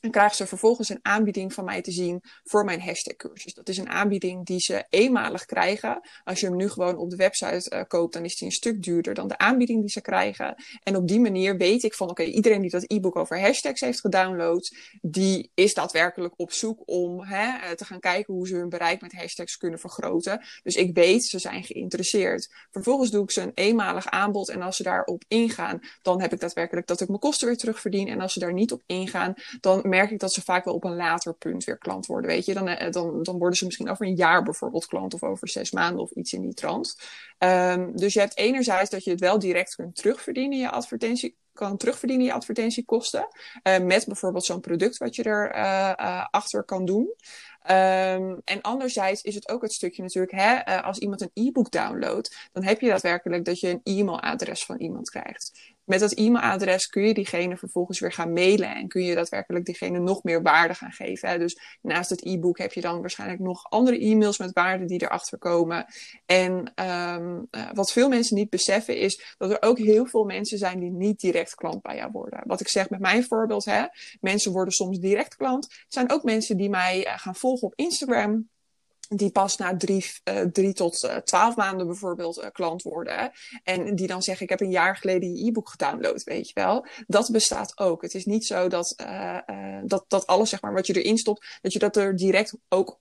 dan krijgen ze vervolgens een aanbieding van mij te zien voor mijn hashtag cursus. Dat is een aanbieding die ze eenmalig krijgen. Als je hem nu gewoon op de website uh, koopt, dan is die een stuk duurder dan de aanbieding die ze krijgen. En op die manier weet ik van, oké, iedereen die dat e-book over hashtags heeft gedownload, die is daadwerkelijk op zoek om hè, eh, te gaan kijken hoe ze hun bereik met hashtags kunnen vergroten. Dus ik weet, ze zijn geïnteresseerd. Vervolgens doe ik ze een eenmalig aanbod en als ze daarop ingaan, dan heb ik daadwerkelijk dat ik mijn kosten weer terugverdien. En als ze daar niet op ingaan, dan merk ik dat ze vaak wel op een later punt weer klant worden. Weet je, dan, eh, dan, dan worden ze misschien over een jaar bijvoorbeeld klant of over zes maanden of iets in die trant. Um, dus je hebt enerzijds dat je het wel direct kunt terugverdienen, je advertentie kan terugverdienen je advertentiekosten. Uh, met bijvoorbeeld zo'n product wat je er uh, uh, achter kan doen. Um, en anderzijds is het ook het stukje natuurlijk, hè, als iemand een e-book downloadt, dan heb je daadwerkelijk dat je een e-mailadres van iemand krijgt met dat e-mailadres kun je diegene vervolgens weer gaan mailen en kun je daadwerkelijk diegene nog meer waarde gaan geven. Hè? Dus naast het e-book heb je dan waarschijnlijk nog andere e-mails met waarde die erachter komen. En um, uh, wat veel mensen niet beseffen is dat er ook heel veel mensen zijn die niet direct klant bij jou worden. Wat ik zeg met mijn voorbeeld, hè, mensen worden soms direct klant. Er zijn ook mensen die mij uh, gaan volgen op Instagram die pas na drie, uh, drie tot uh, twaalf maanden bijvoorbeeld uh, klant worden. En die dan zeggen, ik heb een jaar geleden je e-book gedownload, weet je wel. Dat bestaat ook. Het is niet zo dat, dat, dat alles zeg maar, wat je erin stopt, dat je dat er direct ook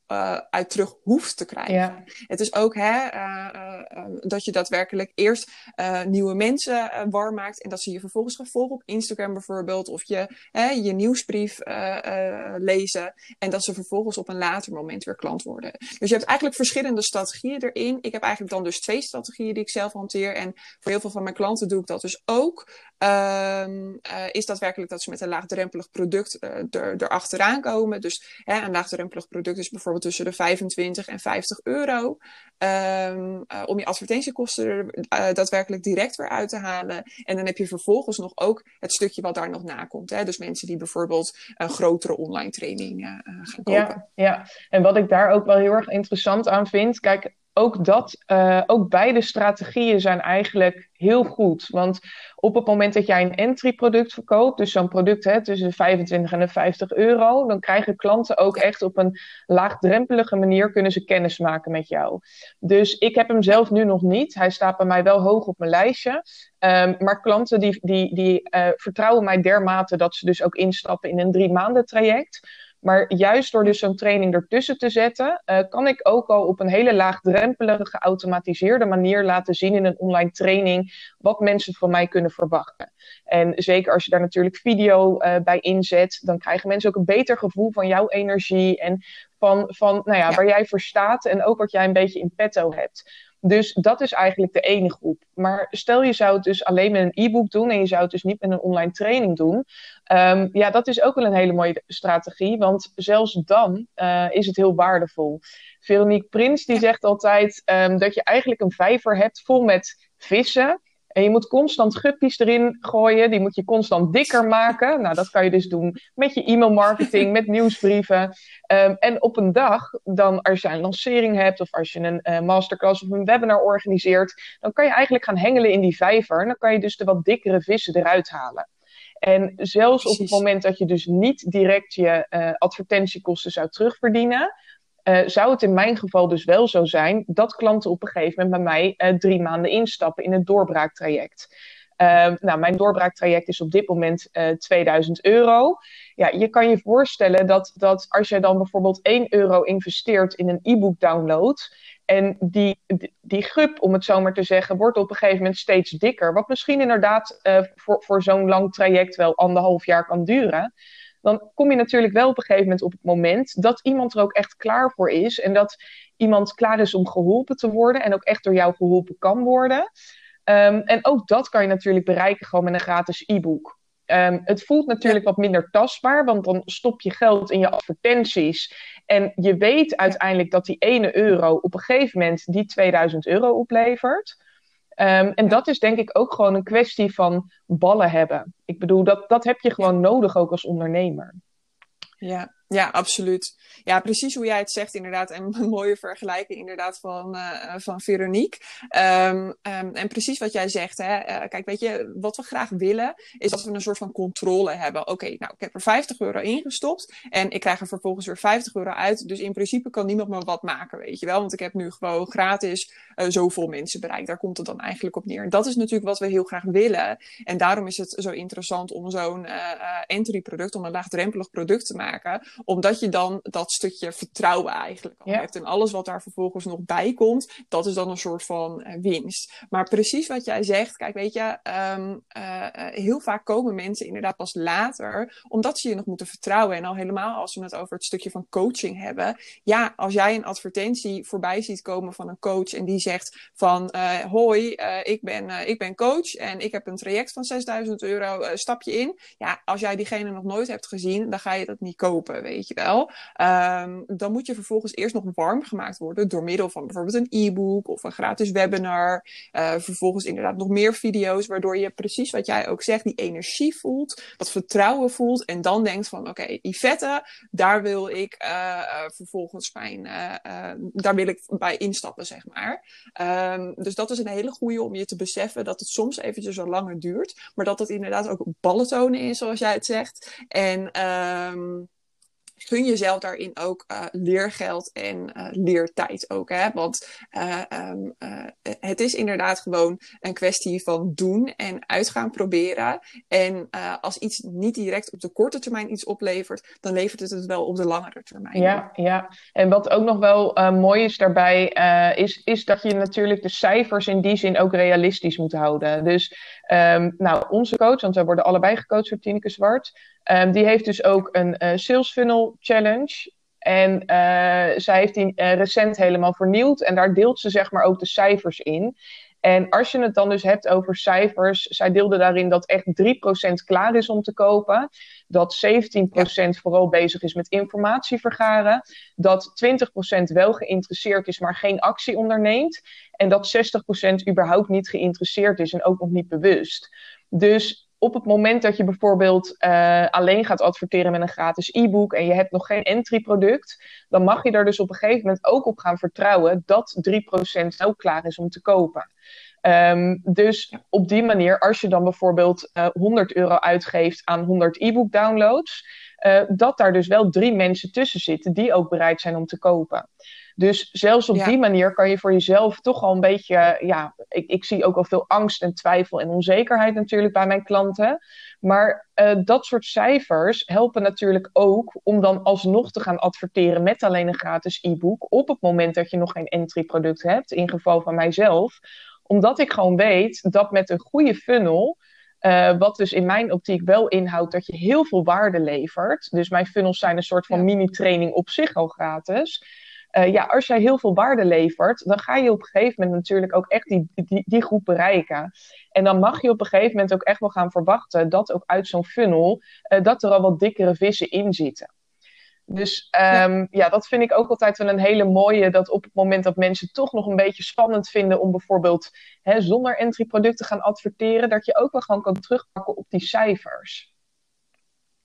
uit terug hoeft te krijgen. Ja. Het is ook hè, dat je daadwerkelijk eerst nieuwe mensen warm maakt en dat ze je vervolgens gaan volgen op Instagram bijvoorbeeld. Of je, je nieuwsbrief lezen en dat ze vervolgens op een later moment weer klant worden. Dus je hebt eigenlijk verschillende strategieën erin. Ik heb eigenlijk dan dus twee strategieën die ik zelf hanteer. En voor heel veel van mijn klanten doe ik dat dus ook. Um, uh, is daadwerkelijk dat ze met een laagdrempelig product uh, er, erachteraan komen. Dus hè, een laagdrempelig product is bijvoorbeeld tussen de 25 en 50 euro. Um, om je advertentiekosten er daadwerkelijk direct weer uit te halen. En dan heb je vervolgens nog ook het stukje wat daar nog na komt. Hè? Dus mensen die bijvoorbeeld een grotere online training gaan kopen. Ja, ja, en wat ik daar ook wel heel erg interessant aan vind. Kijk, ook dat, uh, ook beide strategieën zijn eigenlijk heel goed. Want op het moment dat jij een entry product verkoopt, dus zo'n product hè, tussen de 25 en de 50 euro, dan krijgen klanten ook echt op een laagdrempelige manier kunnen ze kennis maken met jou. Dus ik heb hem zelf nu nog niet. Hij staat bij mij wel hoog op mijn lijstje. Um, maar klanten die, die, die uh, vertrouwen mij dermate dat ze dus ook instappen in een drie maanden traject. Maar juist door dus zo'n training ertussen te zetten, uh, kan ik ook al op een hele laagdrempelige, geautomatiseerde manier laten zien in een online training wat mensen van mij kunnen verwachten. En zeker als je daar natuurlijk video uh, bij inzet, dan krijgen mensen ook een beter gevoel van jouw energie en van, van nou ja, ja. waar jij voor staat en ook wat jij een beetje in petto hebt. Dus dat is eigenlijk de ene groep. Maar stel je zou het dus alleen met een e-book doen en je zou het dus niet met een online training doen. Um, ja, dat is ook wel een hele mooie strategie, want zelfs dan uh, is het heel waardevol. Veronique Prins die zegt altijd um, dat je eigenlijk een vijver hebt vol met vissen. En je moet constant guppies erin gooien. Die moet je constant dikker maken. Nou, dat kan je dus doen met je e-mailmarketing, met nieuwsbrieven. Um, en op een dag, dan als je een lancering hebt, of als je een uh, masterclass of een webinar organiseert, dan kan je eigenlijk gaan hengelen in die vijver. En dan kan je dus de wat dikkere vissen eruit halen. En zelfs Precies. op het moment dat je dus niet direct je uh, advertentiekosten zou terugverdienen, uh, zou het in mijn geval dus wel zo zijn dat klanten op een gegeven moment bij mij uh, drie maanden instappen in het doorbraaktraject. Uh, nou, mijn doorbraaktraject is op dit moment 2000 euro. Ja, je kan je voorstellen dat, dat als jij dan bijvoorbeeld 1 euro investeert in een e-book download. En die, die groep, om het zo maar te zeggen, wordt op een gegeven moment steeds dikker. Wat misschien inderdaad voor, voor zo'n lang traject wel anderhalf jaar kan duren dan kom je natuurlijk wel op een gegeven moment op het moment dat iemand er ook echt klaar voor is. En dat iemand klaar is om geholpen te worden en ook echt door jou geholpen kan worden. Um, en ook dat kan je natuurlijk bereiken gewoon met een gratis e-book. Um, het voelt natuurlijk wat minder tastbaar, want dan stop je geld in je advertenties. En je weet uiteindelijk dat die ene euro op een gegeven moment die 2000 euro oplevert. Um, en dat is denk ik ook gewoon een kwestie van ballen hebben. Ik bedoel, dat, dat heb je gewoon nodig ook als ondernemer. Ja, ja, absoluut. Ja, precies hoe jij het zegt inderdaad. En een mooie vergelijking inderdaad van, uh, van Veronique. Um, um, en precies wat jij zegt. Hè. Uh, kijk, weet je, wat we graag willen is dat we een soort van controle hebben. Oké, nou, ik heb er 50 euro ingestopt en ik krijg er vervolgens weer 50 euro uit. Dus in principe kan niemand me wat maken, weet je wel. Want ik heb nu gewoon gratis uh, zoveel mensen bereikt. Daar komt het dan eigenlijk op neer. En dat is natuurlijk wat we heel graag willen. En daarom is het zo interessant om zo'n entry product, om een laagdrempelig product te maken omdat je dan dat stukje vertrouwen eigenlijk al hebt. En alles wat daar vervolgens nog bij komt, dat is dan een soort van uh, winst. Maar precies wat jij zegt, kijk, weet je, um, uh, heel vaak komen mensen inderdaad pas later, omdat ze je nog moeten vertrouwen. En al helemaal als we het over het stukje van coaching hebben. Ja, als jij een advertentie voorbij ziet komen van een coach en die zegt van, hoi, ik, ben, ik ben coach en ik heb een traject van 6000 euro, stap je in. Ja, als jij diegene nog nooit hebt gezien, dan ga je dat niet kopen weet je wel. Um, dan moet je vervolgens eerst nog warm gemaakt worden door middel van bijvoorbeeld een e-book of een gratis webinar. Uh, vervolgens inderdaad nog meer video's, waardoor je precies wat jij ook zegt, die energie voelt, dat vertrouwen voelt en dan denkt van oké, okay, Yvette, daar wil ik uh, vervolgens mijn, daar wil ik bij instappen, zeg maar. Um, dus dat is een hele goede om je te beseffen dat het soms eventjes wat langer duurt, maar dat het inderdaad ook ballen tonen is, zoals jij het zegt. En um, gun jezelf daarin ook uh, leergeld en uh, leertijd ook. Hè? Want uh, um, het is inderdaad gewoon een kwestie van doen en uitgaan proberen. En als iets niet direct op de korte termijn iets oplevert, dan levert het het wel op de langere termijn. Ja, ja. en wat ook nog wel mooi is daarbij, is, is dat je natuurlijk de cijfers in die zin ook realistisch moet houden. Dus um, nou, onze coach, want wij worden allebei gecoacht door Tineke Zwart. Um, die heeft dus ook een uh, sales funnel challenge. En uh, zij heeft die uh, recent helemaal vernieuwd. En daar deelt ze zeg maar ook de cijfers in. En als je het dan dus hebt over cijfers, zij deelde daarin dat echt 3% klaar is om te kopen. Dat 17% vooral bezig is met informatie vergaren. Dat 20% wel geïnteresseerd is, maar geen actie onderneemt. En dat 60% überhaupt niet geïnteresseerd is en ook nog niet bewust. Dus op het moment dat je bijvoorbeeld uh, alleen gaat adverteren met een gratis e-book en je hebt nog geen entry product, dan mag je er dus op een gegeven moment ook op gaan vertrouwen dat 3% ook klaar is om te kopen. Um, dus op die manier, als je dan bijvoorbeeld uh, eh, 100 euro uitgeeft aan 100 e-book downloads, uh, dat daar dus wel drie mensen tussen zitten die ook bereid zijn om te kopen. Dus zelfs op die manier kan je voor jezelf toch al een beetje, ja, ik, ik zie ook al veel angst en twijfel en onzekerheid natuurlijk bij mijn klanten. Maar uh, dat soort cijfers helpen natuurlijk ook om dan alsnog te gaan adverteren met alleen een gratis e-book op het moment dat je nog geen entry product hebt, in geval van mijzelf. Omdat ik gewoon weet dat met een goede funnel uh, wat dus in mijn optiek wel inhoudt dat je heel veel waarde levert. Dus mijn funnels zijn een soort van mini-training op zich al gratis. Uh, ja, als jij heel veel waarde levert, dan ga je op een gegeven moment natuurlijk ook echt die, die, die groep bereiken. En dan mag je op een gegeven moment ook echt wel gaan verwachten dat ook uit zo'n funnel, uh, dat er al wat dikkere vissen in zitten. Dus ja. ja. dat vind ik ook altijd wel een hele mooie. Dat op het moment dat mensen toch nog een beetje spannend vinden om bijvoorbeeld hè, zonder entry product te gaan adverteren, dat je ook wel gewoon kan terugpakken op die cijfers.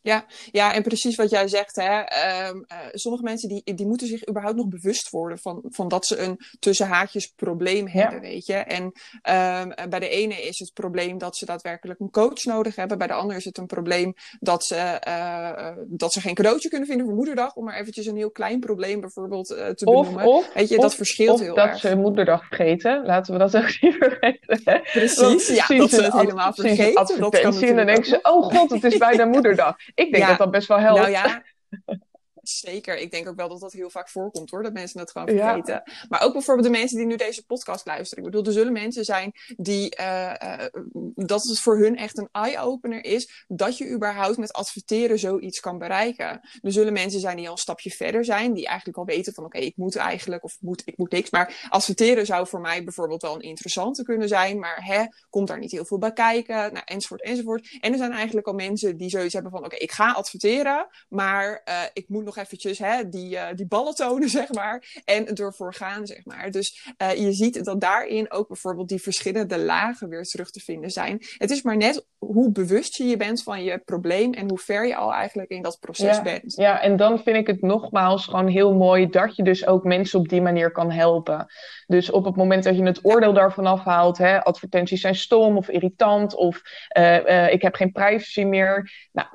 Ja, ja, en precies wat jij zegt. Hè. Ehm, eh, sommige mensen die, die moeten zich überhaupt nog bewust worden van, van dat ze een tussen haakjes probleem hebben, weet je. En um, bij de ene is het probleem dat ze daadwerkelijk een coach nodig hebben. Bij de ander is het een probleem dat ze, uh, dat ze geen cadeautje kunnen vinden voor moederdag. Om maar eventjes een heel klein probleem bijvoorbeeld te benoemen. Of, weet je, dat verschilt heel dat erg. ze moederdag vergeten. Laten we dat ook niet vergeten. Precies, ja, dat ze het helemaal vergeten. Dat kan en dan denken ze, oh god, het is bijna moederdag. Ik denk dat dat best wel helpt. Nou ja, Zeker. Ik denk ook wel dat dat heel vaak voorkomt hoor, dat mensen het gewoon vergeten. Maar ook bijvoorbeeld de mensen die nu deze podcast luisteren. Ik bedoel, er zullen mensen zijn die, uh, uh, dat het voor hun echt een eye-opener is, dat je überhaupt met adverteren zoiets kan bereiken. Er zullen mensen zijn die al een stapje verder zijn, die eigenlijk al weten van oké, ik moet eigenlijk, of moet, ik moet niks. Maar adverteren zou voor mij bijvoorbeeld wel een interessante kunnen zijn, maar hè, komt daar niet heel veel bij kijken, nou, enzovoort, enzovoort. En er zijn eigenlijk al mensen die zoiets hebben van oké, ik ga adverteren, maar uh, ik moet nog nog eventjes hè, die, uh, die ballen tonen, zeg maar. En ervoor gaan, zeg maar. Dus uh, je ziet dat daarin ook bijvoorbeeld die verschillende lagen weer terug te vinden zijn. Het is maar net hoe bewust je je bent van je probleem en hoe ver je al eigenlijk in dat proces ja, bent. Ja, en dan vind ik het nogmaals gewoon heel mooi dat je dus ook mensen op die manier kan helpen. Dus op het moment dat je het oordeel daarvan afhaalt, hè, advertenties zijn stom of irritant of uh, ik heb geen privacy meer. Nou,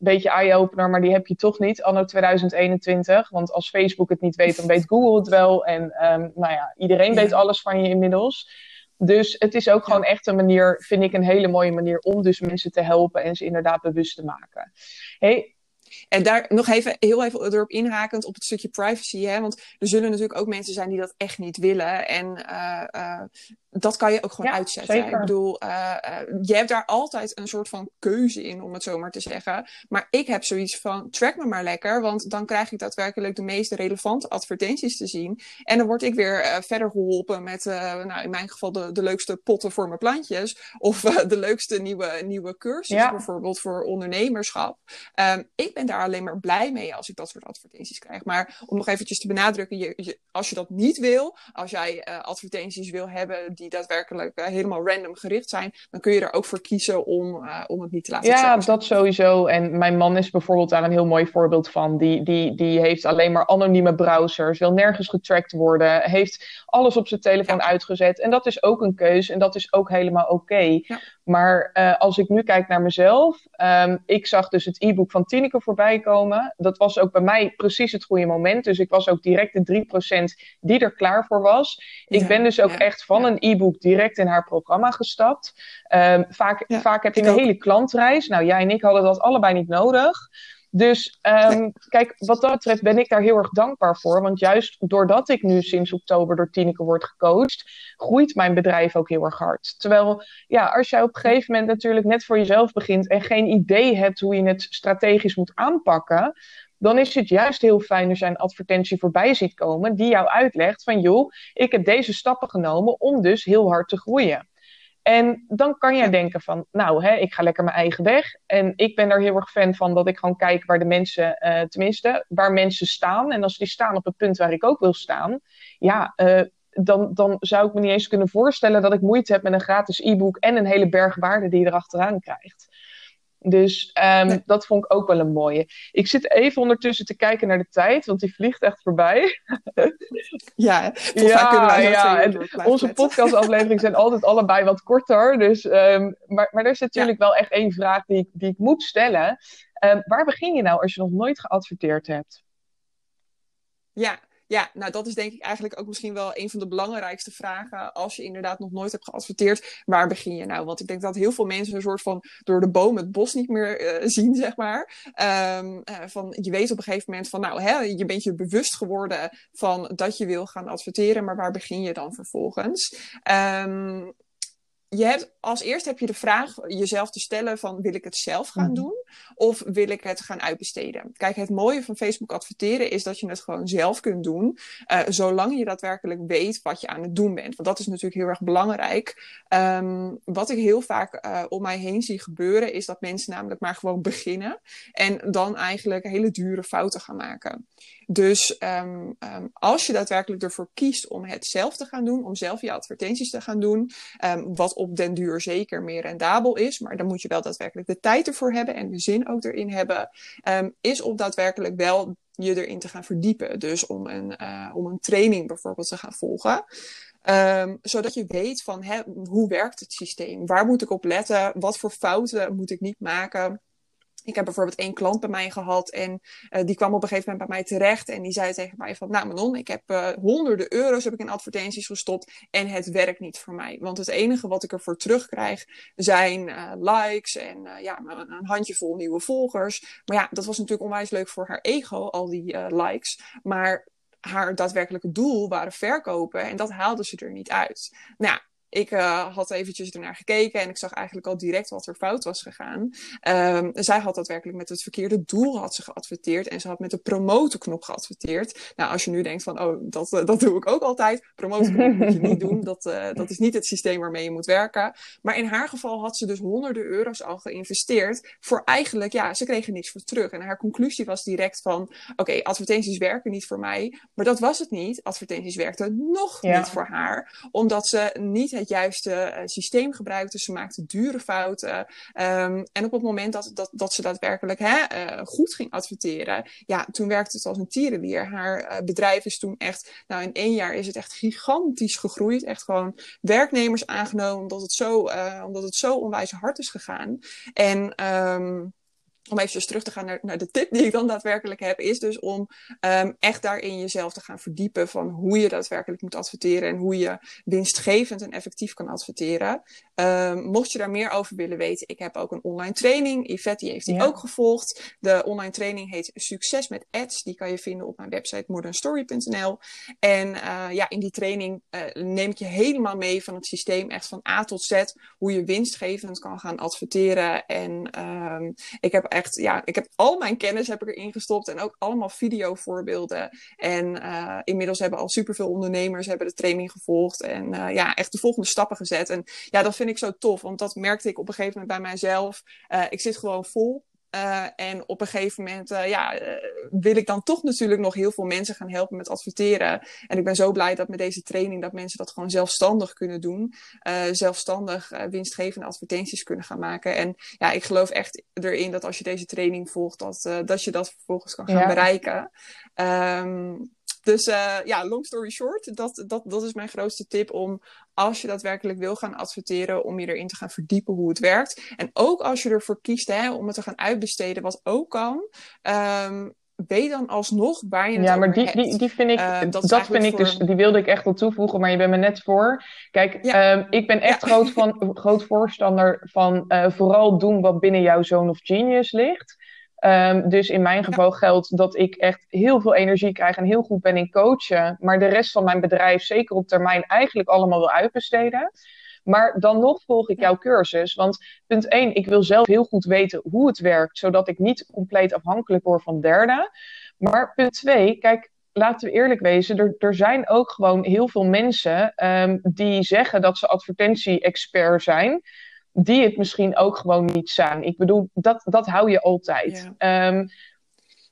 beetje eye-opener, maar die heb je toch niet anno 2021. Want als Facebook het niet weet, dan weet Google het wel. En um, nou ja, iedereen weet alles van je inmiddels. Dus het is ook gewoon echt een manier, vind ik een hele mooie manier om dus mensen te helpen en ze inderdaad bewust te maken. Hey, en daar nog even heel even erop inhakend op het stukje privacy. Hè? Want er zullen natuurlijk ook mensen zijn die dat echt niet willen. En uh, uh, dat kan je ook gewoon ja, uitzetten. Zeker. Ik bedoel, uh, je hebt daar altijd een soort van keuze in, om het zo maar te zeggen. Maar ik heb zoiets van, track me maar lekker, want dan krijg ik daadwerkelijk de meest relevante advertenties te zien. En dan word ik weer uh, verder geholpen met, nou in mijn geval, de, de leukste potten voor mijn plantjes. Of de leukste nieuwe, nieuwe cursus ja. bijvoorbeeld voor ondernemerschap. Um, ik ben daar alleen maar blij mee als ik dat soort advertenties krijg. Maar om nog eventjes te benadrukken, je, je, als je dat niet wil, als jij advertenties wil hebben die daadwerkelijk uh, helemaal random gericht zijn, dan kun je er ook voor kiezen om, uh, om het niet te laten Ja, dat sowieso. En mijn man is bijvoorbeeld daar een heel mooi voorbeeld van. Die, die, die heeft alleen maar anonieme browsers, wil nergens getracked worden, heeft alles op zijn telefoon ja. uitgezet. En dat is ook een keuze en dat is ook helemaal oké. Okay. Ja. Maar uh, als ik nu kijk naar mezelf, um, ik zag dus het e-book van Tineke voorbij komen. Dat was ook bij mij precies het goede moment. Dus ik was ook direct de 3% die er klaar voor was. Ik ja, ben dus ook echt van een e-book direct in haar programma gestapt. Um, vaak, vaak heb je een ook. hele klantreis. Nou, jij en ik hadden dat allebei niet nodig. Dus um, nee. kijk, wat dat betreft ben ik daar heel erg dankbaar voor. Want juist doordat ik nu sinds oktober door Tineke word gecoacht, groeit mijn bedrijf ook heel erg hard. Terwijl, ja, als jij op een gegeven moment natuurlijk net voor jezelf begint en geen idee hebt hoe je het strategisch moet aanpakken, dan is het juist heel fijn als je een advertentie voorbij ziet komen die jou uitlegt van joh, ik heb deze stappen genomen om dus heel hard te groeien. En dan kan jij denken van, nou, hè, ik ga lekker mijn eigen weg. En ik ben daar heel erg fan van dat ik gewoon kijk waar de mensen, uh, tenminste, waar mensen staan. En als die staan op het punt waar ik ook wil staan, ja, uh, dan, dan zou ik me niet eens kunnen voorstellen dat ik moeite heb met een gratis e-book en een hele berg waarde die je erachteraan krijgt. Dus um, nee. dat vond ik ook wel een mooie. Ik zit even ondertussen te kijken naar de tijd, want die vliegt echt voorbij. Ja, ja, kunnen wij ja. En onze podcastafleveringen zijn altijd allebei wat korter. Dus, um, maar, maar er is natuurlijk ja. wel echt één vraag die ik, die ik moet stellen. Um, waar begin je nou als je nog nooit geadverteerd hebt? Ja, ja, nou dat is denk ik eigenlijk ook misschien wel een van de belangrijkste vragen als je inderdaad nog nooit hebt geadverteerd. Waar begin je nou? Want ik denk dat heel veel mensen een soort van door de boom het bos niet meer uh, zien, zeg maar. Um, uh, van, je weet op een gegeven moment van, nou, hè, je bent je bewust geworden van dat je wil gaan adverteren, maar waar begin je dan vervolgens? Um, je hebt, als eerst heb je de vraag jezelf te stellen van wil ik het zelf gaan mm. doen of wil ik het gaan uitbesteden? Kijk, het mooie van Facebook adverteren is dat je het gewoon zelf kunt doen, uh, zolang je daadwerkelijk weet wat je aan het doen bent. Want dat is natuurlijk heel erg belangrijk. Um, wat ik heel vaak uh, om mij heen zie gebeuren is dat mensen namelijk maar gewoon beginnen en dan eigenlijk hele dure fouten gaan maken. Dus um, um, als je daadwerkelijk ervoor kiest om het zelf te gaan doen, om zelf je advertenties te gaan doen, um, wat op den duur zeker meer rendabel is, maar dan moet je wel daadwerkelijk de tijd ervoor hebben en de zin ook erin hebben, is om daadwerkelijk wel je erin te gaan verdiepen. Dus om een, uh, om een training bijvoorbeeld te gaan volgen. Zodat je weet van hè, hoe werkt het systeem? Waar moet ik op letten? Wat voor fouten moet ik niet maken? Ik heb bijvoorbeeld één klant bij mij gehad en uh, die kwam op een gegeven moment bij mij terecht en die zei tegen mij van, nou Manon, ik heb uh, honderden euro's heb ik in advertenties gestopt en het werkt niet voor mij. Want het enige wat ik ervoor terugkrijg zijn uh, likes en ja, een handjevol nieuwe volgers. Maar ja, dat was natuurlijk onwijs leuk voor haar ego, al die likes. Maar haar daadwerkelijke doel waren verkopen en dat haalde ze er niet uit. Nou ik uh, had eventjes ernaar gekeken en ik zag eigenlijk al direct wat er fout was gegaan. Um, zij had daadwerkelijk met het verkeerde doel had ze geadverteerd en ze had met de promotenknop geadverteerd. Nou, als je nu denkt van, oh, dat, uh, dat doe ik ook altijd. Promotenknop moet je niet doen. Dat, uh, dat is niet het systeem waarmee je moet werken. Maar in haar geval had ze dus honderden euro's al geïnvesteerd voor eigenlijk, ja, ze kregen niks voor terug. En haar conclusie was direct van, oké, okay, advertenties werken niet voor mij. Maar dat was het niet. Advertenties werkten nog ja. niet voor haar, omdat ze niet het juiste uh, systeem gebruikte. Ze maakte dure fouten. Um, en op het moment dat, dat, dat ze daadwerkelijk hè, uh, goed ging adverteren, ja, toen werkte het als een tierenlier. Haar uh, bedrijf is toen echt, nou in één jaar is het echt gigantisch gegroeid. Echt gewoon werknemers aangenomen, omdat het zo, omdat het zo onwijs hard is gegaan. En um, om even terug te gaan naar, naar, de tip die ik dan daadwerkelijk heb, is dus om um, echt daarin jezelf te gaan verdiepen van hoe je daadwerkelijk moet adverteren en hoe je winstgevend en effectief kan adverteren. Um, mocht je daar meer over willen weten, ik heb ook een online training. Yvette die heeft die ja. ook gevolgd. De online training heet Succes met Ads. Die kan je vinden op mijn website modernstory.nl. En uh, ja, in die training uh, neem ik je helemaal mee van het systeem echt van A tot Z. Hoe je winstgevend kan gaan adverteren. En um, ik heb ja, ik heb al mijn kennis heb ik erin gestopt en ook allemaal videovoorbeelden. En uh, inmiddels hebben al superveel ondernemers hebben de training gevolgd en uh, ja, echt de volgende stappen gezet. En ja, dat vind ik zo tof, want dat merkte ik op een gegeven moment bij mijzelf. Uh, ik zit gewoon vol Uh, en op een gegeven moment uh, ja, uh, wil ik dan toch natuurlijk nog heel veel mensen gaan helpen met adverteren. En ik ben zo blij dat met deze training dat mensen dat gewoon zelfstandig kunnen doen. zelfstandig winstgevende advertenties kunnen gaan maken. En ja, ik geloof echt erin dat als je deze training volgt, dat, dat je dat vervolgens kan gaan ja. bereiken. Um, dus uh, ja, long story short, dat, dat, dat is mijn grootste tip om als je daadwerkelijk wil gaan adverteren, om je erin te gaan verdiepen hoe het werkt. En ook als je ervoor kiest hè, om het te gaan uitbesteden, wat ook kan. Um, weet dan alsnog waar je het Ja, maar die, die, die vind ik, uh, dat, dat vind ik voor... dus, die wilde ik echt wel toevoegen, maar je bent me net voor. Kijk, ja. um, ik ben echt ja. groot, van, groot voorstander van uh, vooral doen wat binnen jouw zone of genius ligt. Um, dus in mijn geval geldt dat ik echt heel veel energie krijg en heel goed ben in coachen. Maar de rest van mijn bedrijf zeker op termijn eigenlijk allemaal wil uitbesteden. Maar dan nog volg ik jouw cursus. Want punt 1, ik wil zelf heel goed weten hoe het werkt, zodat ik niet compleet afhankelijk word van derden. Maar punt 2, kijk, laten we eerlijk wezen, er, er zijn ook gewoon heel veel mensen um, die zeggen dat ze advertentie-expert zijn die het misschien ook gewoon niet zijn. Ik bedoel, dat, dat hou je altijd. Ja. Um,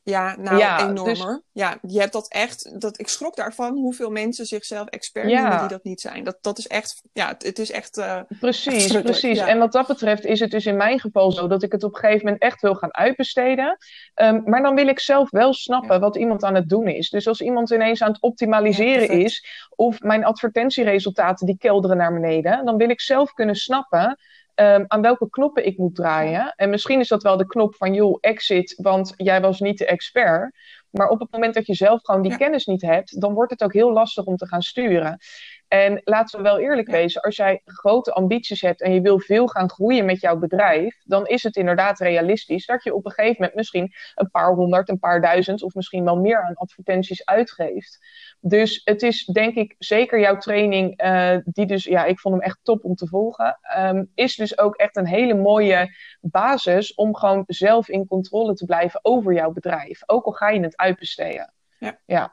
ja, nou, ja, enormer. Dus... Ja, je hebt dat echt. Dat, ik schrok daarvan hoeveel mensen zichzelf expert ja. noemen die dat niet zijn. Dat, dat is echt. Ja, het, het is echt. Uh, precies, echt precies. Ja. En wat dat betreft is het dus in mijn geval zo dat ik het op een gegeven moment echt wil gaan uitbesteden. Um, maar dan wil ik zelf wel snappen wat iemand aan het doen is. Dus als iemand ineens aan het optimaliseren is, of mijn advertentieresultaten die kelderen naar beneden, dan wil ik zelf kunnen snappen um, aan welke knoppen ik moet draaien. En misschien is dat wel de knop van, joh, exit, want jij was niet de expert. Maar op het moment dat je zelf gewoon die ja. kennis niet hebt, dan wordt het ook heel lastig om te gaan sturen. En laten we wel eerlijk wezen, als jij grote ambities hebt en je wil veel gaan groeien met jouw bedrijf, dan is het inderdaad realistisch dat je op een gegeven moment misschien een paar honderd, een paar duizend of misschien wel meer aan advertenties uitgeeft. Dus het is denk ik zeker jouw training, uh, die dus, ja, ik vond hem echt top om te volgen, um, is dus ook echt een hele mooie basis om gewoon zelf in controle te blijven over jouw bedrijf. Ook al ga je het uitbesteden. Ja. ja.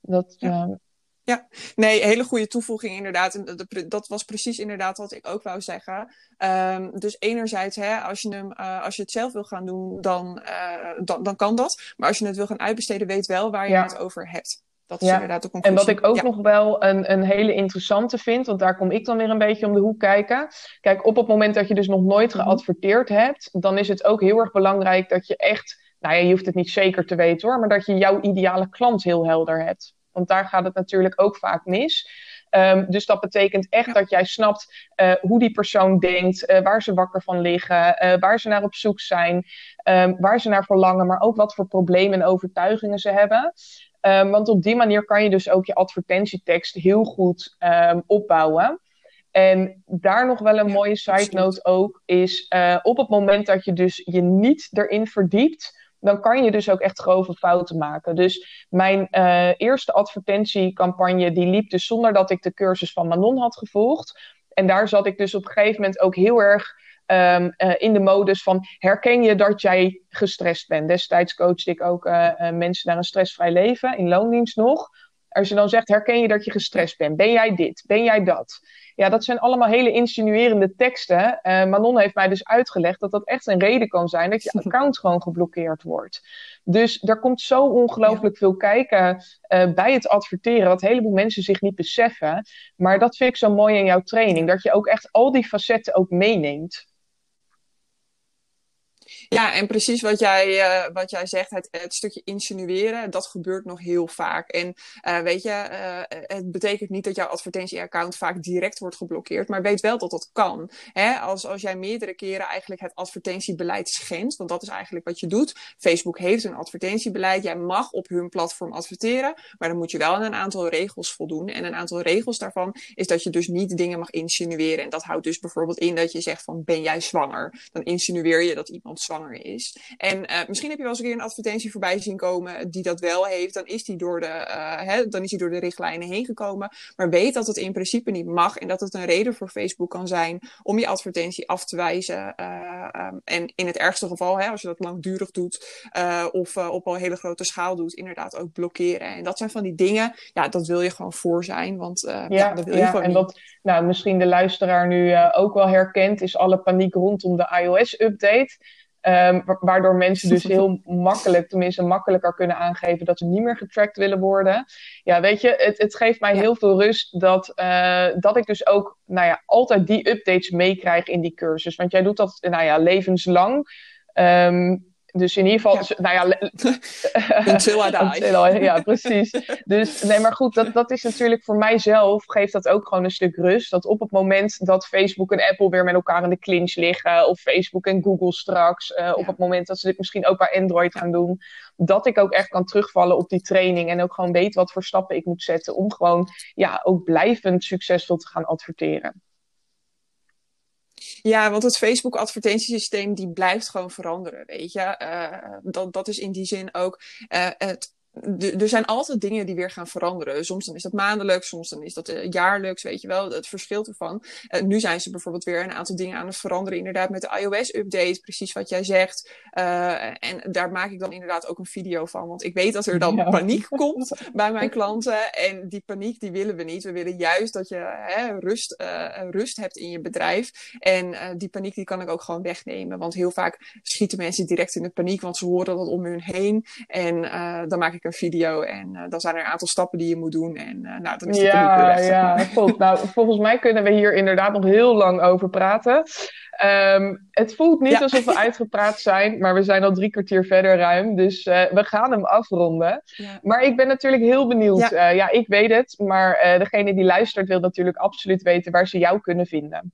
Dat, ja. Um, Ja, nee, hele goede toevoeging inderdaad. En dat was precies inderdaad wat ik ook wou zeggen. Um, dus enerzijds, hè, als, je hem, uh, als je het zelf wil gaan doen, dan, uh, dan, dan kan dat. Maar als je het wil gaan uitbesteden, weet wel waar je ja. het over hebt. Dat is ja. inderdaad de conclusie. En wat ik ook ja. nog wel een, een hele interessante vind, want daar kom ik dan weer een beetje om de hoek kijken. Kijk, op het moment dat je dus nog nooit geadverteerd hebt, dan is het ook heel erg belangrijk dat je echt, nou ja, je hoeft het niet zeker te weten hoor, maar dat je jouw ideale klant heel helder hebt. Want daar gaat het natuurlijk ook vaak mis. Um, dus dat betekent echt ja. dat jij snapt uh, hoe die persoon denkt, uh, waar ze wakker van liggen, uh, waar ze naar op zoek zijn, um, waar ze naar verlangen, maar ook wat voor problemen en overtuigingen ze hebben. Um, want op die manier kan je dus ook je advertentietekst heel goed opbouwen. En daar nog wel een ja, mooie side note ook is op het moment dat je dus je niet erin verdiept dan kan je dus ook echt grove fouten maken. Dus mijn uh, eerste advertentiecampagne, die liep dus zonder dat ik de cursus van Manon had gevolgd. En daar zat ik dus op een gegeven moment ook heel erg um, uh, in de modus van herken je dat jij gestrest bent. Destijds coachte ik ook uh, mensen naar een stressvrij leven, in loondienst nog. Als je dan zegt, herken je dat je gestrest bent? Ben jij dit? Ben jij dat? Ja, dat zijn allemaal hele insinuerende teksten. Uh, Manon heeft mij dus uitgelegd dat dat echt een reden kan zijn dat je account gewoon geblokkeerd wordt. Dus er komt zo ongelooflijk ja. veel kijken uh, bij het adverteren, wat een heleboel mensen zich niet beseffen. Maar dat vind ik zo mooi in jouw training, dat je ook echt al die facetten ook meeneemt. Ja, en precies wat jij, uh, wat jij zegt, het, het, stukje insinueren, dat gebeurt nog heel vaak. En uh, weet je, uh, het betekent niet dat jouw advertentieaccount vaak direct wordt geblokkeerd, maar weet wel dat dat kan. Hè? Als, als jij meerdere keren eigenlijk het advertentiebeleid schendt, want dat is eigenlijk wat je doet. Facebook heeft een advertentiebeleid, jij mag op hun platform adverteren, maar dan moet je wel aan een aantal regels voldoen. En een aantal regels daarvan is dat je dus niet dingen mag insinueren. En dat houdt dus bijvoorbeeld in dat je zegt van, ben jij zwanger? Dan insinueer je dat iemand zwanger is. En uh, misschien heb je wel eens een keer een advertentie voorbij zien komen die dat wel heeft. Dan is die door de, uh, hè, dan is die door de richtlijnen heen gekomen. Maar weet dat het in principe niet mag en dat het een reden voor Facebook kan zijn om je advertentie af te wijzen. Uh, um, en in het ergste geval, hè, als je dat langdurig doet of op een hele grote schaal doet, inderdaad ook blokkeren. En dat zijn van die dingen, ja, dat wil je gewoon voor zijn. Want ja, ja, dat wil je ja, gewoon en niet. wat nou, misschien de luisteraar nu ook wel herkent, is alle paniek rondom de iOS-update. Um, waardoor mensen dus heel makkelijk, tenminste makkelijker kunnen aangeven dat ze niet meer getracked willen worden. Ja, weet je, het, het geeft mij ja. heel veel rust dat, uh, dat ik dus ook, nou ja, altijd die updates meekrijg in die cursus. Want jij doet dat, nou ja, levenslang. Um, dus in ieder geval, ja. nou ja... Until I die. ja, precies. Dus nee, maar goed, dat, dat is natuurlijk voor mijzelf, geeft dat ook gewoon een stuk rust. Dat op het moment dat Facebook en Apple weer met elkaar in de clinch liggen, of Facebook en Google straks, uh, ja. op het moment dat ze dit misschien ook bij Android gaan doen, dat ik ook echt kan terugvallen op die training en ook gewoon weet wat voor stappen ik moet zetten om gewoon, ja, ook blijvend succesvol te gaan adverteren. Ja, want het Facebook advertentiesysteem die blijft gewoon veranderen, weet je. Uh, dat, dat is in die zin ook uh, het er zijn altijd dingen die weer gaan veranderen. Soms dan is dat maandelijks, soms dan is dat uh, jaarlijks, weet je wel, het verschilt ervan. Uh, nu zijn ze bijvoorbeeld weer een aantal dingen aan het veranderen, inderdaad met de iOS-update, precies wat jij zegt. Uh, en daar maak ik dan inderdaad ook een video van, want ik weet dat er dan ja. paniek komt bij mijn klanten. En die paniek, die willen we niet. We willen juist dat je hè, rust, rust hebt in je bedrijf. En die paniek, die kan ik ook gewoon wegnemen, want heel vaak schieten mensen direct in de paniek, want ze horen dat om hun heen. En dan maak ik een video en uh, dan zijn er een aantal stappen die je moet doen en uh, nou, dan is het ja, weer weg. Ja, vol, nou, volgens mij kunnen we hier inderdaad nog heel lang over praten. Um, het voelt niet ja. alsof we uitgepraat zijn, maar we zijn al drie kwartier verder ruim, dus uh, we gaan hem afronden. Ja. Maar ik ben natuurlijk heel benieuwd. Ja, ja ik weet het, maar degene die luistert wil natuurlijk absoluut weten waar ze jou kunnen vinden.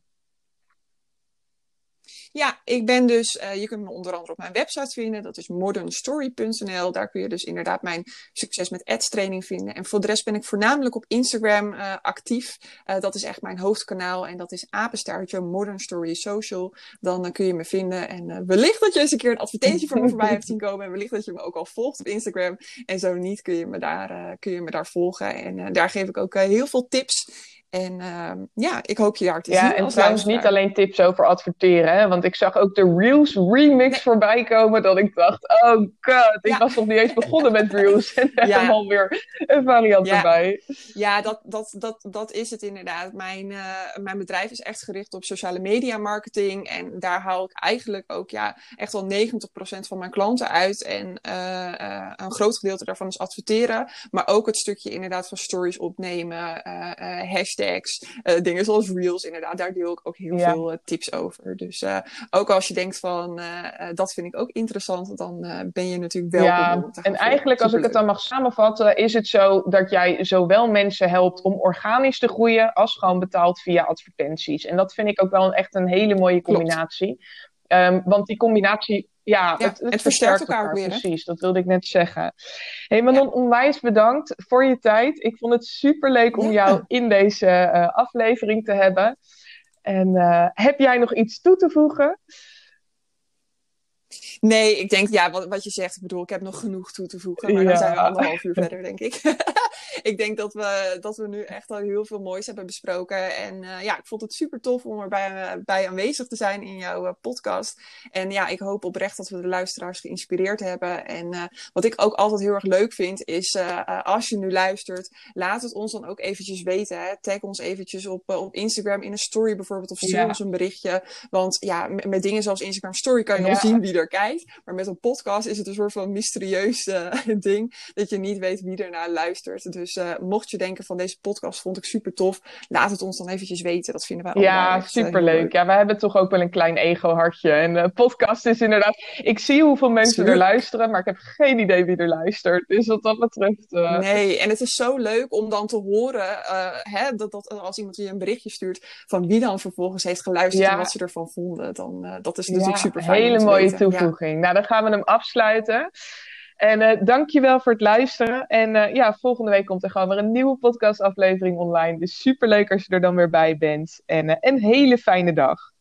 Ja, ik ben dus, uh, je kunt me onder andere op mijn website vinden. Dat is modernstory.nl. Daar kun je dus inderdaad mijn succes met ads training vinden. En voor de rest ben ik voornamelijk op Instagram uh, actief. Uh, dat is echt mijn hoofdkanaal. En dat is apenstaartje Modern Story Social. Dan kun je me vinden. En wellicht dat je eens een keer een advertentie voor me voorbij hebt zien komen. En wellicht dat je me ook al volgt op Instagram. En zo niet kun je me daar, kun je me daar volgen. En daar geef ik ook heel veel tips En ehm, ja, ik hoop je daar te ja, zien. Ja, en trouwens niet alleen tips over adverteren. Hè? Want ik zag ook de Reels remix voorbij komen. Dat ik dacht, oh god, ik was nog niet eens begonnen met Reels. En er ja. helemaal weer een variant erbij. Ja, dat, dat, dat, dat is het inderdaad. Mijn, uh, mijn bedrijf is echt gericht op sociale media marketing. En daar haal ik eigenlijk ook ja, echt wel 90% van mijn klanten uit. En uh, uh, een groot gedeelte daarvan is adverteren. Maar ook het stukje inderdaad van stories opnemen, hashtags, dingen zoals Reels inderdaad. Daar deel ik ook heel ja. veel tips over. Dus ook als je denkt van, dat vind ik ook interessant, dan ben je natuurlijk welkom. Ja, en eigenlijk als ik het dan mag samenvatten, is het zo dat jij zowel mensen helpt om organisch te groeien, als gewoon betaald via advertenties. En dat vind ik ook wel een, echt een hele mooie combinatie. Um, want die combinatie ja, ja, het, het, het versterkt elkaar, elkaar weer. Precies, dat wilde ik net zeggen. hey, Manon, ja. onwijs bedankt voor je tijd. Ik vond het super leuk om ja. jou in deze uh, aflevering te hebben. En uh, heb jij nog iets toe te voegen? Nee, ik denk, ja, wat, wat je zegt, ik bedoel, ik heb nog genoeg toe te voegen. Maar dan zijn we anderhalf uur verder, denk ik. ik denk dat we, dat we nu echt al heel veel moois hebben besproken. En uh, ja, ik vond het super tof om erbij uh, bij aanwezig te zijn in jouw uh, podcast. En ja, ik hoop oprecht dat we de luisteraars geïnspireerd hebben. En wat ik ook altijd heel erg leuk vind, is als je nu luistert, laat het ons dan ook eventjes weten. Hè. Tag ons eventjes op, op Instagram in een story bijvoorbeeld, of stuur ja. ons een berichtje. Want ja, met, met, dingen zoals Instagram Story kan je ja. nog zien wie er kijkt. Maar met een podcast is het een soort van mysterieus ding, dat je niet weet wie ernaar luistert. Dus uh, mocht je denken van deze podcast vond ik super tof, laat het ons dan eventjes weten. Dat vinden wij ja, echt, superleuk. Uh, ja, wij hebben toch ook wel een klein ego-hartje. En de podcast is inderdaad... Ik zie hoeveel mensen Tuurlijk. er luisteren, maar ik heb geen idee wie er luistert. Dus wat dat betreft... Uh... Nee, en het is zo leuk om dan te horen, hè, dat, dat als iemand je een berichtje stuurt, van wie dan vervolgens heeft geluisterd ja. en wat ze ervan vonden. Dan, dat is natuurlijk ja, super fijn. hele mooie weten. toevoeging. Nou, dan gaan we hem afsluiten. En uh, dankjewel voor het luisteren. En uh, ja, volgende week komt er gewoon weer een nieuwe podcastaflevering online. Dus super leuk als je er dan weer bij bent. En uh, een hele fijne dag.